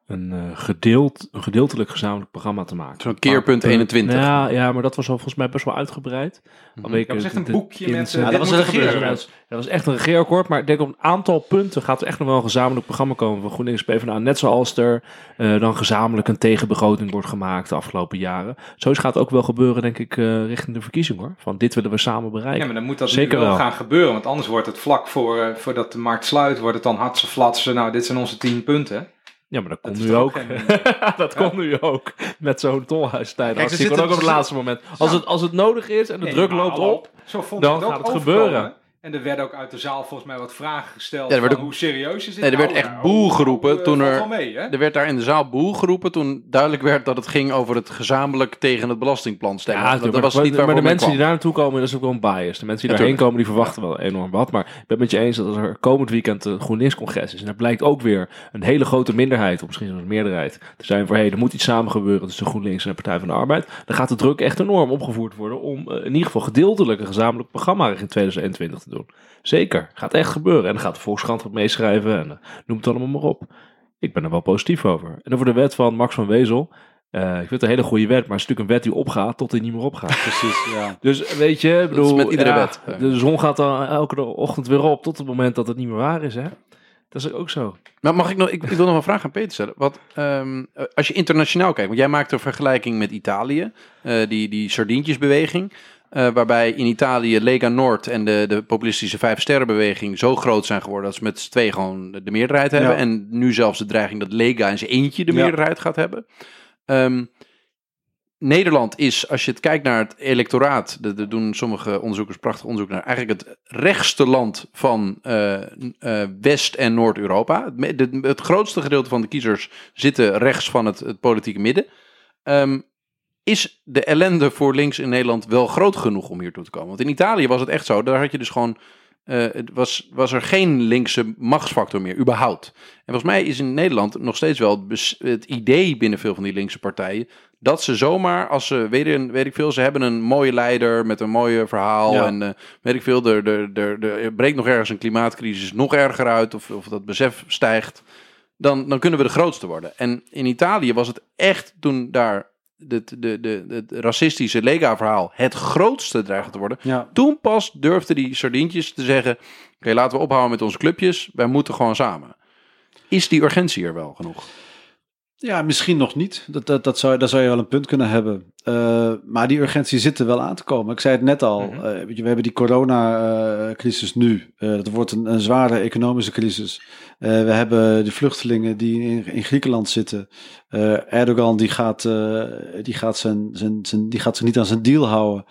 een, eh, gedeeld, een gedeeltelijk gezamenlijk programma te maken. Zo'n keerpunt Maar, eh, 21. Ja, ja, maar dat was al volgens mij best wel uitgebreid. Vanwege Dat was echt een de boekje met... ins- eh, Ja, dit dat was een er regeerakkoord. Dat was echt een regeerakkoord, maar ik denk op een aantal punten gaat er echt nog wel een gezamenlijk programma komen van GroenLinks PvdA. Net zoals er eh, dan gezamenlijk een tegenbegroting wordt gemaakt de afgelopen jaren. Zoiets gaat ook wel gebeuren, denk ik, eh, richting de verkiezing hoor. Van dit willen we samen bereiken. Ja, maar dan moet dat Zeker wel, wel. gaan gebeuren. Want anders wordt het vlak voor, eh, voordat de markt sluit, wordt het dan hartse flatsen. Nou, dit zijn onze tien punten. Ja, maar dat komt is nu ook. ook dat Ja. komt nu ook. Met zo'n tolhuistijd. Kijk, komt ook op het laatste moment. Als, het, als het nodig is en de Nee, druk loopt op. Zo vond dan gaat het overkomen. gebeuren. En er werden ook uit de zaal volgens mij wat vragen gesteld. Ja, er werd van ook- hoe serieus is dit Nee, er werd nou? echt Nou, boel geroepen eh, toen er- wel mee, hè? Er werd daar in de zaal boel geroepen toen duidelijk werd dat het ging over het gezamenlijk tegen het belastingplan stemmen. Ja, dat, dat maar, was maar- niet maar waarvoor de men mensen die daar naartoe komen, dat is ook wel een bias. De mensen die Ja, daarheen komen, die verwachten wel enorm wat. Maar ik ben het met je eens dat als er komend weekend een GroenLinks-congres is. En daar blijkt ook weer een hele grote minderheid, of misschien zelfs een meerderheid, te zijn voor hey, er moet iets samen gebeuren tussen GroenLinks en de Partij van de Arbeid. Dan gaat de druk echt enorm opgevoerd worden om eh, in ieder geval gedeeltelijk een gezamenlijk programma in 2021 te doen. Zeker, gaat echt gebeuren. En dan gaat de Volkskrant wat meeschrijven en eh, noem het allemaal maar op. Ik ben er wel positief over. En over de wet van Max van Wezel. Eh, ik vind het een hele goede wet, maar het is natuurlijk een wet die opgaat tot die niet meer opgaat. Precies, ja. Dus weet je, bedoel, met iedere ja, wet. De zon gaat dan elke ochtend weer op tot het moment dat het niet meer waar is, hè? Dat is ook zo. Maar mag ik nog, ik, ik wil nog een vraag aan Peter stellen. Wat, ehm, eh, als je internationaal kijkt, want jij maakt een vergelijking met Italië, eh, die, die sardientjesbeweging. Eh, waarbij in Italië Lega Noord en de, de populistische Vijf Sterrenbeweging zo groot zijn geworden dat ze met z'n twee gewoon de meerderheid hebben. Ja. En nu zelfs de dreiging dat Lega in zijn eentje de Ja. meerderheid gaat hebben. Ehm, Nederland is, als je het kijkt naar het electoraat, er doen sommige onderzoekers prachtig onderzoek naar, eigenlijk het rechtste land van eh, eh, West- en Noord-Europa. Het, het grootste gedeelte van de kiezers zitten rechts van het, het politieke midden. Ehm, is de ellende voor links in Nederland wel groot genoeg om hier toe te komen? Want in Italië was het echt zo, daar had je dus gewoon, eh, het was, was er geen linkse machtsfactor meer, überhaupt. En volgens mij is in Nederland nog steeds wel het, bes- het idee binnen veel van die linkse partijen dat ze zomaar, als ze, weet, ik- weet ik veel, ze hebben een mooie leider met een mooie verhaal Ja. en eh, weet ik veel, er, er, er, er breekt nog ergens een klimaatcrisis nog erger uit of, of dat besef stijgt. dan, dan kunnen we de grootste worden. En in Italië was het echt toen daar het, de, de, het racistische Lega-verhaal het grootste dreigde te worden. Ja. Toen pas durfden die sardientjes te zeggen: Oké, laten we ophouden met onze clubjes. Wij moeten gewoon samen. Is die urgentie er wel genoeg? Ja, misschien nog niet. Dat, dat, dat zou, daar zou je wel een punt kunnen hebben. Uh, maar die urgentie zit er wel aan te komen. Ik zei het net al. Mhm. uh, je, we hebben die coronacrisis nu. Uh, dat wordt een, een zware economische crisis. we hebben de vluchtelingen die in, in Griekenland zitten. Erdogan die gaat, die, gaat zijn, zijn, zijn, die gaat zich niet aan zijn deal houden.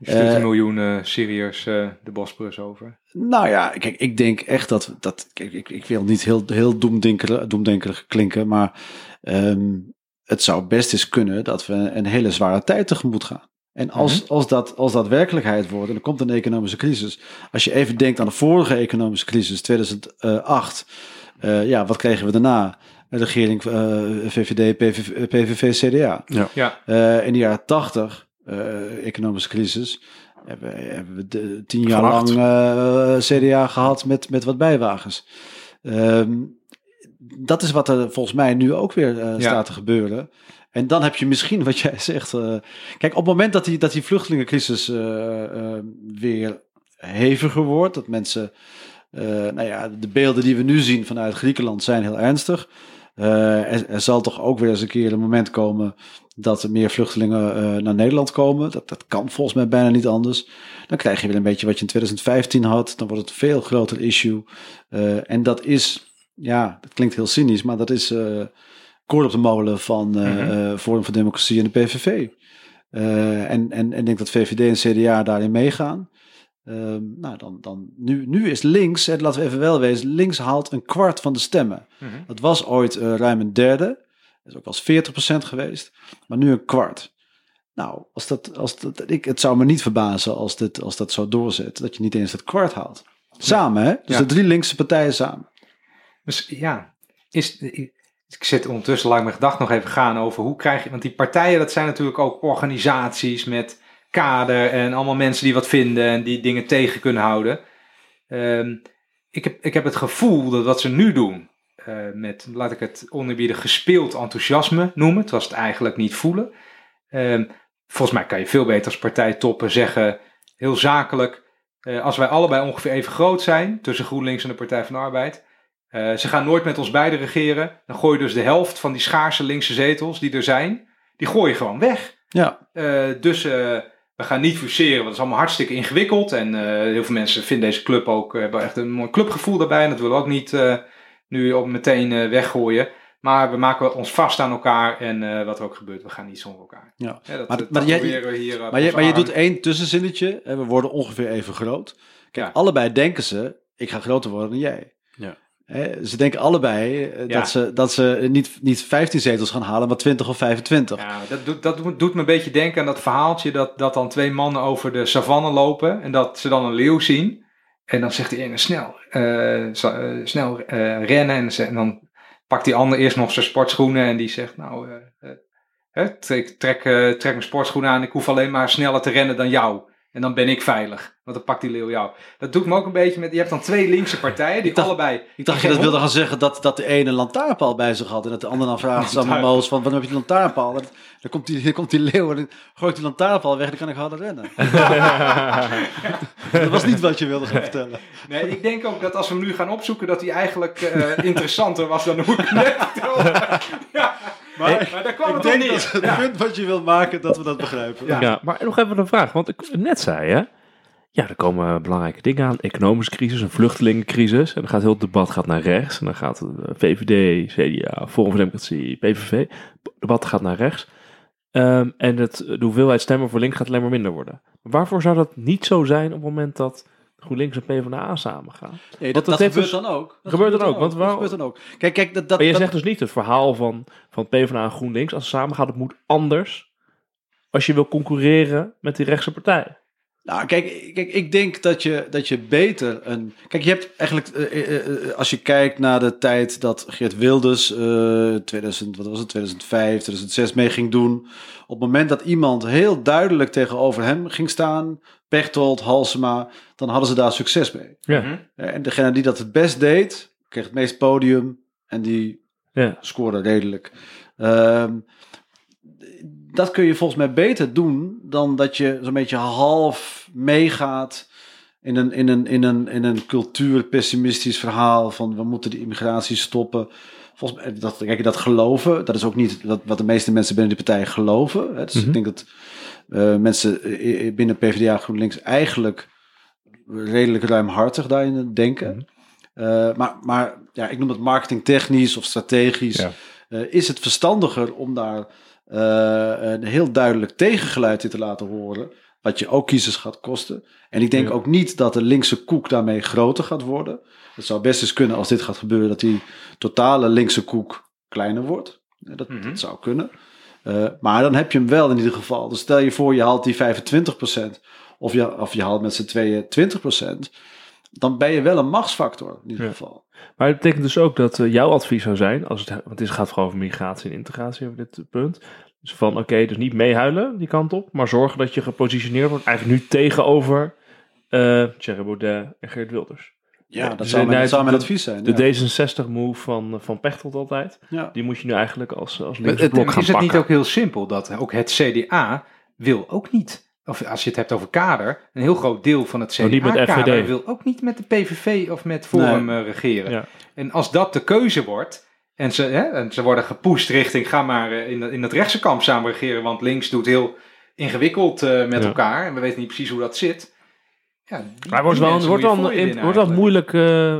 Stuurt een miljoen Syriërs de Bosporus over. Nou ja, kijk, ik denk echt dat. dat kijk, ik, ik wil niet heel, heel doemdenkerig, doemdenkerig klinken, maar um, het zou best eens kunnen dat we een hele zware tijd tegemoet gaan. En als, -hmm. als, dat, als dat werkelijkheid wordt en er komt een economische crisis. Als je even denkt aan de vorige economische crisis, 2008. Uh, ja, wat kregen we daarna? Een regering uh, VVD, PVV, PVV CDA. Ja. ja. Uh, in de jaren 80, economische crisis, hebben, hebben we de, tien jaar lang uh, CDA gehad met, met wat bijwagens. Um, dat is wat er volgens mij nu ook weer ja. staat te gebeuren. En dan heb je misschien wat jij zegt. Uh, kijk, op het moment dat die, dat die vluchtelingencrisis weer heviger wordt, dat mensen, nou ja, de beelden die we nu zien vanuit Griekenland zijn heel ernstig. Er, er, zal toch ook weer eens een keer een moment komen dat er meer vluchtelingen uh, naar Nederland komen. Dat, dat kan volgens mij bijna niet anders. Dan krijg je weer een beetje wat je in 2015 had. Dan wordt het een veel groter issue. Uh, en dat is, ja, dat klinkt heel cynisch, maar dat is uh, koord op de molen van mm -hmm. Forum voor Democratie en de PVV. en, en, en ik denk dat VVD en CDA daarin meegaan. Um, nou, dan, dan, nu, nu is links, en laten we even wel wezen, links haalt een kwart van de stemmen. Mm -hmm. Dat was ooit ruim een derde. Dat is ook wel eens 40% geweest, maar nu een kwart. Nou, als dat, als dat, ik, het zou me niet verbazen als, dit, als dat zo doorzet, dat je niet eens het kwart haalt. Samen, hè? Dus Ja. de drie linkse partijen samen. Dus ja, is, ik zit ondertussen lang mijn gedachten nog even gaan over hoe krijg je. Want die partijen, dat zijn natuurlijk ook organisaties met kader en allemaal mensen die wat vinden en die dingen tegen kunnen houden. Ehm, ik, heb, ik heb het gevoel dat wat ze nu doen, uh, met, laat ik het onderbieden, gespeeld enthousiasme noemen, terwijl ze het eigenlijk niet voelen. Um, volgens mij kan je veel beter als partijtoppen zeggen, heel zakelijk, uh, als wij allebei ongeveer even groot zijn, tussen GroenLinks en de Partij van de Arbeid, uh, ze gaan nooit met ons beiden regeren, dan gooi je dus de helft van die schaarse linkse zetels die er zijn, die gooi je gewoon weg. Ja. Dus we gaan niet fuseren, want dat is allemaal hartstikke ingewikkeld en heel veel mensen vinden deze club ook, hebben echt een mooi clubgevoel daarbij en dat willen we ook niet nu op meteen weggooien. Maar we maken ons vast aan elkaar en uh, wat er ook gebeurt, we gaan niet zonder elkaar. Ja. Ja, dat, maar, dat maar, jij, we hier, maar, je, maar je doet één tussenzinnetje en we worden ongeveer even groot. Kijk, Ja. allebei denken ze, ik ga groter worden dan jij. Ja. Hè, ze denken allebei eh, Ja. dat ze, dat ze niet, niet 15 zetels gaan halen, maar 20 of 25. Ja, dat, doet, dat doet- doet me een beetje denken aan dat verhaaltje dat, dat dan twee mannen over de savanne lopen en dat ze dan een leeuw zien. En dan zegt die ene snel, eh, eh, snel eh, rennen. En, dan pakt die ander eerst nog zijn sportschoenen en die zegt nou, hè, trek, trek mijn sportschoenen aan, ik hoef alleen maar sneller te rennen dan jou. En dan ben ik veilig, want dan pakt die leeuw jou. Dat doet me ook een beetje met, je hebt dan twee linkse partijen die Ik dacht- allebei... Ik dacht je dat wilde gaan zeggen dat, dat de ene een lantaarnpaal bij zich had en dat de ander dan vraagt aan. Moos van, waarom heb je die lantaarnpaal? En Dan komt die, dan komt die leeuw en dan gooit die lantaarnpaal weg, dan kan ik harder rennen. dat was niet wat je wilde gaan vertellen. Nee, ik denk ook dat als we hem nu gaan opzoeken, dat hij eigenlijk eh, interessanter was dan hoe ik net ja, maar, maar daar kwam Ik het denk op dat het punt wat je wilt maken, dat we dat begrijpen. Ja. Ja, maar nog even een vraag. Want ik net zei, hè? Ja, er komen belangrijke dingen aan. Economische crisis, een vluchtelingencrisis. En dan gaat heel het debat gaat naar rechts. En dan gaat de VVD, CDA, Forum voor Democratie, PVV. Het debat gaat naar rechts. Ehm, en het, de hoeveelheid stemmen voor links gaat alleen maar minder worden. Maar waarvoor zou dat niet zo zijn op het moment dat GroenLinks en PvdA samen gaan? Nee, dat, dat dat heeft gebeurt dus- dan ook. Dat gebeurt dan ook, want waarom- gebeurt dan ook. Kijk, kijk, dat, dat, Maar je zegt dus niet het verhaal van, van PvdA en GroenLinks. Als ze samen gaan, het moet anders. Als je wil concurreren met die rechtse partij. Nou, kijk, kijk ik denk dat je, dat je beter een. Kijk, je hebt eigenlijk. eh, eh, eh, als je kijkt naar de tijd dat Geert Wilders. eh 2000, wat was het, 2005, 2006 mee ging doen. Op het moment dat iemand heel duidelijk tegenover hem ging staan. Pechtold, Halsema. dan hadden ze daar succes mee. Ja. Mhm. En degene die dat het best deed. kreeg het meest podium. En die Ja. scoren redelijk. Ehm, dat kun je volgens mij beter doen dan dat je zo'n beetje half meegaat in een, in een, in een, in een cultuurpessimistisch verhaal van we moeten de immigratie stoppen. Volgens mij, dat, kijk, dat geloven, dat is ook niet wat, wat de meeste mensen binnen die partij geloven. Hè. Dus Mhm. ik denk dat eh, mensen eh, binnen PvdA GroenLinks eigenlijk redelijk ruimhartig daarin denken. Eh, maar, maar ja, ik noem het marketingtechnisch of strategisch. Ja. Eh, is het verstandiger om daar eh, een heel duidelijk tegengeluid in te laten horen, wat je ook kiezers gaat kosten. En ik denk Ja. ook niet dat de linkse koek daarmee groter gaat worden. Het zou best eens kunnen als dit gaat gebeuren, dat die totale linkse koek kleiner wordt. Dat, Mhm. dat zou kunnen. Eh, maar dan heb je hem wel in ieder geval. Dus stel je voor, je haalt die 25%, of je, of je haalt met z'n tweeën 20%, dan ben je wel een machtsfactor in ieder Ja. geval. Maar het betekent dus ook dat eh, jouw advies zou zijn, als het, want het gaat gewoon over migratie en integratie over dit punt. Dus van oké, dus niet meehuilen die kant op, maar zorgen dat je gepositioneerd wordt eigenlijk nu tegenover eh Thierry Baudet en Geert Wilders. Ja, Dus dat zou mijn, dat zou mijn de- advies zijn. De ja. D66-move van, van Pechtold altijd, Ja. die moet je nu eigenlijk als, als Maar linkse het- blok gaan is het niet pakken. ook heel simpel dat ook het CDA wil ook niet, of als je het hebt over kader, een heel groot deel van het Oh, CDA-kader wil ook niet met de PVV of met Forum eh, regeren. Ja. En als dat de keuze wordt, en ze, hè, en ze worden gepusht richting, ga maar eh, in, in het rechtse kamp samen regeren, want links doet heel ingewikkeld eh, met Ja. elkaar en we weten niet precies hoe dat zit. Ja, Maar wordt wel, mensen wordt winnen wordt moeilijk eh,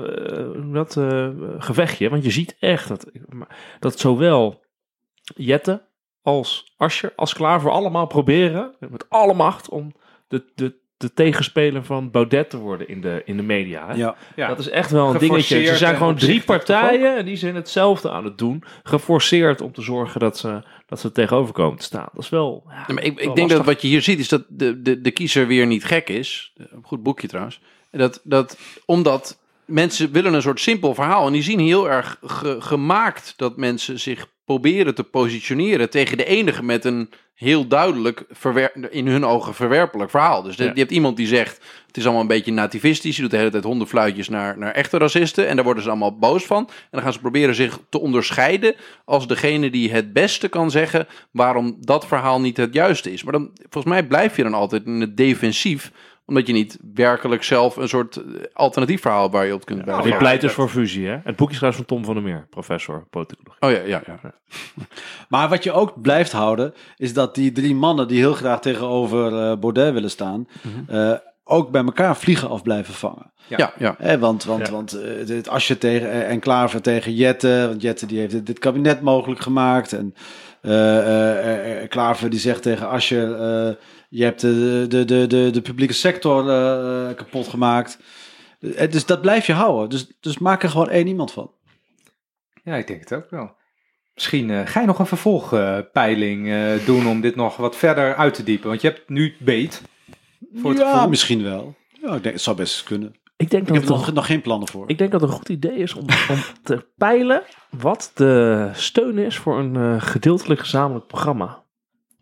dat, gevechtje. Want je ziet echt dat, dat zowel Jette als Ascher als Klaver allemaal proberen met alle macht om de, de, de tegenspeler van Baudet te worden in de, in de media. Hè? Ja. Ja. Dat is echt wel een dingetje. Ze zijn en gewoon drie partijen en die zijn hetzelfde aan het doen. Geforceerd om te zorgen dat ze, dat ze tegenover komen te staan. Dat is wel. Ja, Ja, maar ik, wel ik denk lastig. dat wat je hier ziet is dat de, de, de kiezer weer niet gek is. Een goed boekje trouwens. Dat, dat, omdat mensen willen een soort simpel verhaal. En die zien heel erg ge- gemaakt dat mensen zich proberen te positioneren tegen de enige met een heel duidelijk, in hun ogen verwerpelijk verhaal. Dus de- Ja. je hebt iemand die zegt, het is allemaal een beetje nativistisch. Je doet de hele tijd hondenfluitjes naar, naar echte racisten. En daar worden ze allemaal boos van. En dan gaan ze proberen zich te onderscheiden als degene die het beste kan zeggen waarom dat verhaal niet het juiste is. Maar dan, volgens mij blijf je dan altijd in het defensief, omdat je niet werkelijk zelf een soort eh, alternatief verhaal waar je op kunt Ja, dit pleit dus voor fusie. Hè? Het boekje is trouwens van Tom van der Meer, professor politicologie. Oh ja, ja, ja. Maar wat je ook blijft houden, is dat die drie mannen die heel graag tegenover eh Baudet willen staan, eh, ook bij elkaar vliegen af blijven vangen. Ja. Ja, want want, Ja. want eh, dit Asje tegen, en Klaver tegen Jette, want Jette die heeft dit, dit kabinet mogelijk gemaakt. En eh, eh, eh, Klaver die zegt tegen Asje, eh, je hebt de, de, de, de, de publieke sector eh, kapot gemaakt. Eh, Dus dat blijf je houden. Dus, dus maak er gewoon één iemand van. Ja, ik denk het ook wel. Misschien eh, ga je nog een vervolgpeiling eh, doen om dit nog wat verder uit te diepen. Want je hebt nu beet. Voor het ja, gevoel. misschien wel. Ja, ik denk, het zou best kunnen. Ik denk Ik dat heb er nog, geen plannen voor. ik denk dat het een goed idee is om, om te peilen wat de steun is voor een eh, gedeeltelijk gezamenlijk programma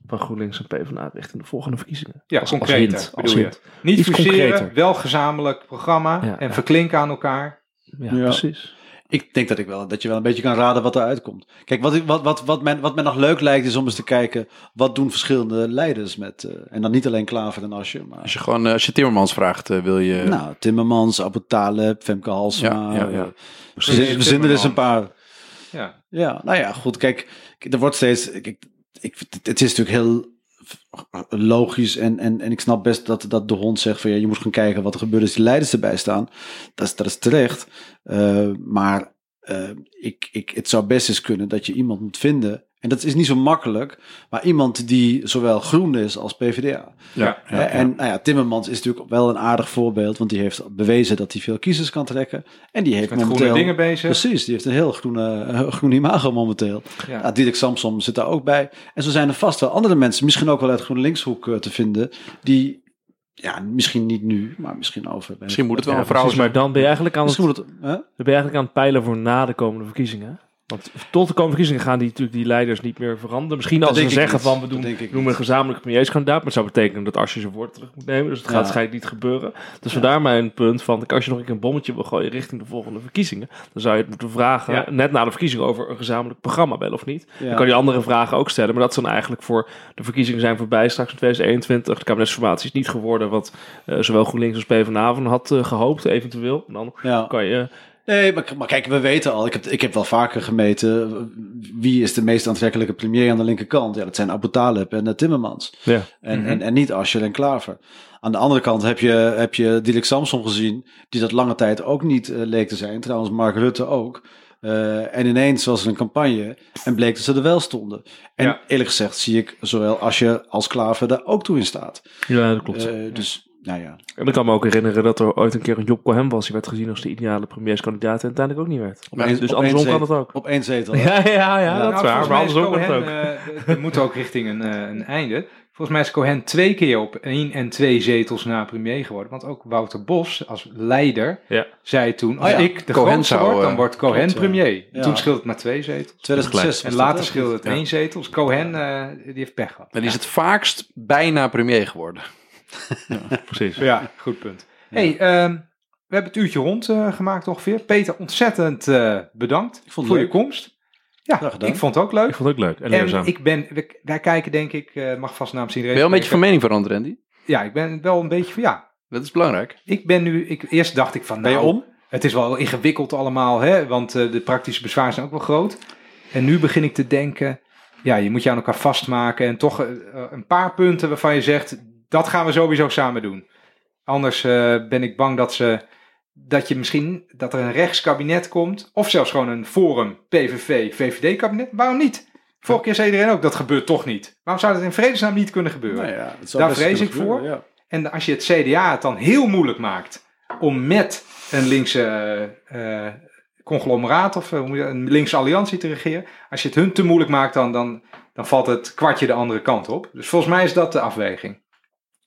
van GroenLinks en PvdA richting de volgende verkiezingen. Ja, Als- als concreter hint, als bedoel je. hint. Niet Iets fuseren, concreter. wel gezamenlijk programma Ja, en ja. verklinken aan elkaar. Ja, Ja. precies. Ik denk dat, ik wel, dat je wel een beetje kan raden wat eruit komt. Kijk, wat, ik, wat, wat, wat, men, wat men nog leuk lijkt is om eens te kijken... wat doen verschillende leiders met... eh, en dan niet alleen Klaver en Asje, Als maar... je gewoon, eh, als je Timmermans vraagt, eh, wil je... Nou, Timmermans, Abu Taleb, Femke Halsema. Ja, ja, ja. eh, We er eens een paar... Ja, Ja, nou ja, goed. Kijk, kijk, er wordt steeds. Ik, ik, het is natuurlijk heel logisch en, en, en ik snap best dat, dat de hond zegt van ja, je moet gaan kijken wat er gebeurt als die leiders erbij staan. Dat is, dat is terecht. Eh, maar eh, ik, ik, het zou best eens kunnen dat je iemand moet vinden. En dat is niet zo makkelijk, maar iemand die zowel groen is als PvdA. Ja, En nou ja, Timmermans is natuurlijk wel een aardig voorbeeld, want die heeft bewezen dat hij veel kiezers kan trekken. En die heeft met momenteel. groene dingen bezig. Precies, die heeft een heel groene, groen imago momenteel. Ja. Ja, Dirk Samsom zit daar ook bij. En zo zijn er vast wel andere mensen, misschien ook wel uit GroenLinkshoek eh, te vinden, die, ja, misschien niet nu, maar misschien over. Misschien moet het wel een vrouw zijn. maar dan ben je eigenlijk aan het, het, ben je eigenlijk aan het peilen voor na de komende verkiezingen. Want tot de komende verkiezingen gaan die natuurlijk die leiders niet meer veranderen. Misschien als ze zeggen niet. van we doen, we noemen een gezamenlijke premierskandidaat. Maar het zou betekenen dat als je zijn woord terug moet nemen. Dus het gaat Ja. waarschijnlijk niet gebeuren. Dus vandaar mijn punt van als je nog een bommetje wil gooien richting de volgende verkiezingen. Dan zou je het moeten vragen, Ja. net na de verkiezingen, over een gezamenlijk programma wel of niet. Ja. Dan kan je andere vragen ook stellen. Maar dat dan eigenlijk voor de verkiezingen zijn voorbij. Straks in 2021. De kabinetsformatie is niet geworden wat eh, zowel GroenLinks als PvdA van had eh, gehoopt eventueel. En dan Ja. kan je... Nee, maar, maar kijk, we weten al. Ik heb, ik heb wel vaker gemeten. Wie is de meest aantrekkelijke premier aan de linkerkant? Ja, dat zijn Abu Talib en uh, Timmermans. Ja. En, Mhm. en, en niet Asscher en Klaver. Aan de andere kant heb je, heb je Dilek Samson gezien. Die dat lange tijd ook niet eh, leek te zijn. Trouwens, Mark Rutte ook. Eh, en ineens was er een campagne. En bleek dat ze er wel stonden. En Ja. eerlijk gezegd zie ik zowel Asscher als Klaver daar ook toe in staat. Ja, dat klopt. Eh, dus, nou ja. En ik kan me ook herinneren dat er ooit een keer een Job Cohen was. Die werd gezien als de ideale premierskandidaat en uiteindelijk ook niet werd. Op één- dus op andersom één kan het zetel. ook. Op één zetel. Ja, ja, ja, dat Nou, is waar. volgens Maar mij is andersom kan het ook. Cohen, eh, we moeten ook richting een, eh, een einde. Volgens mij is Cohen twee keer op één en twee zetels na premier geworden. Want ook Wouter Bos als leider Ja. zei toen... Als Oh ja, ik de Cohen grootste zou, word, dan eh, wordt Cohen klopt, premier. Ja. Toen scheelde het maar twee zetels. 2006 En later scheelde het Ja. één zetel. Dus Cohen, die heeft pech gehad. En die is het vaakst bijna premier geworden. Precies. Ja, goed punt. hey, ehm, we hebben het uurtje rond eh, gemaakt ongeveer. Peter, ontzettend eh, bedankt Ik vond het voor je komst. Ja, Graag gedaan. ik vond het ook leuk. Ik vond het ook leuk en ik ben, wij kijken denk ik, eh, mag vast namens iedereen. Ben je wel een beetje van mening veranderd, Andy? Ja, ik ben wel een beetje van, ja. Dat is belangrijk. Ik ben nu, ik, eerst dacht ik van, Ben je nou, om? het is wel ingewikkeld allemaal, hè, want eh, de praktische bezwaren zijn ook wel groot. En nu begin ik te denken, ja, je moet je aan elkaar vastmaken en toch een paar punten waarvan je zegt, dat gaan we sowieso samen doen. Anders eh, ben ik bang dat ze, dat je misschien, dat er een rechtskabinet komt, of zelfs gewoon een Forum, PVV, VVD kabinet. Waarom niet? Vorige keer zei iedereen ook, dat gebeurt toch niet. Waarom zou dat in vredesnaam niet kunnen gebeuren? Nou ja, Daar vrees ik voor. ja. En als je het CDA het dan heel moeilijk maakt om met een linkse eh, eh, conglomeraat of een linkse alliantie te regeren. Als je het hun te moeilijk maakt, dan, dan, dan valt het kwartje de andere kant op. Dus volgens mij is dat de afweging.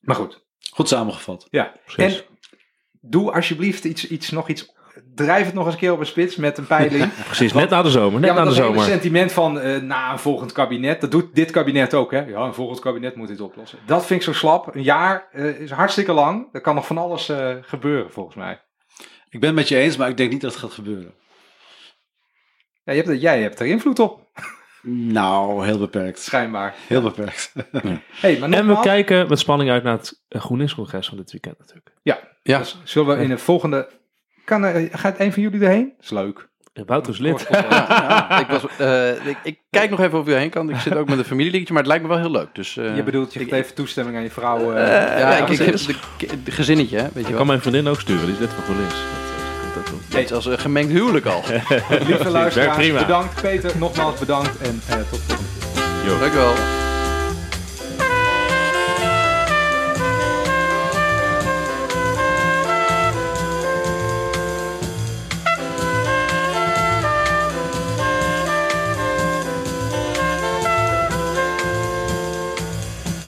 Maar goed, Goed samengevat. ja. Precies. En doe alsjeblieft iets, iets, nog iets. Drijf het nog eens een keer op een spits met een peiling. Precies, net na de zomer. Net ja, na de zomer. sentiment van eh, na een volgend kabinet, dat doet dit kabinet ook, hè? Ja, een volgend kabinet moet dit oplossen. Dat vind ik zo slap. Een jaar eh, is hartstikke lang. Er kan nog van alles eh, gebeuren, volgens mij. Ik ben het met je eens, maar ik denk niet dat het gaat gebeuren. Ja, je hebt, jij hebt er invloed op, Nou, heel beperkt. schijnbaar. Heel beperkt. Hey, maar En we kijken met spanning uit naar het GroenLinks-congres van dit weekend natuurlijk. Ja, dus zullen we in het volgende... Kan er, gaat een van jullie erheen? Dat is leuk. Wouter is lid. ja, ik, was, eh, ik, ik kijk nog even of u heen kan. Ik zit ook met een familieliedje, maar het lijkt me wel heel leuk. Dus, eh, je bedoelt, je ik- geeft even toestemming aan je vrouw. eh, ja, Ja, ik, ik heb de, de gezinnetje, weet je Ik wel. kan mijn vriendin ook sturen, die is lid van GroenLinks. Dat is als een gemengd huwelijk al. lieve luisteraars, bedankt. Peter, nogmaals bedankt. En eh, tot volgende keer. Jo. Dank u wel.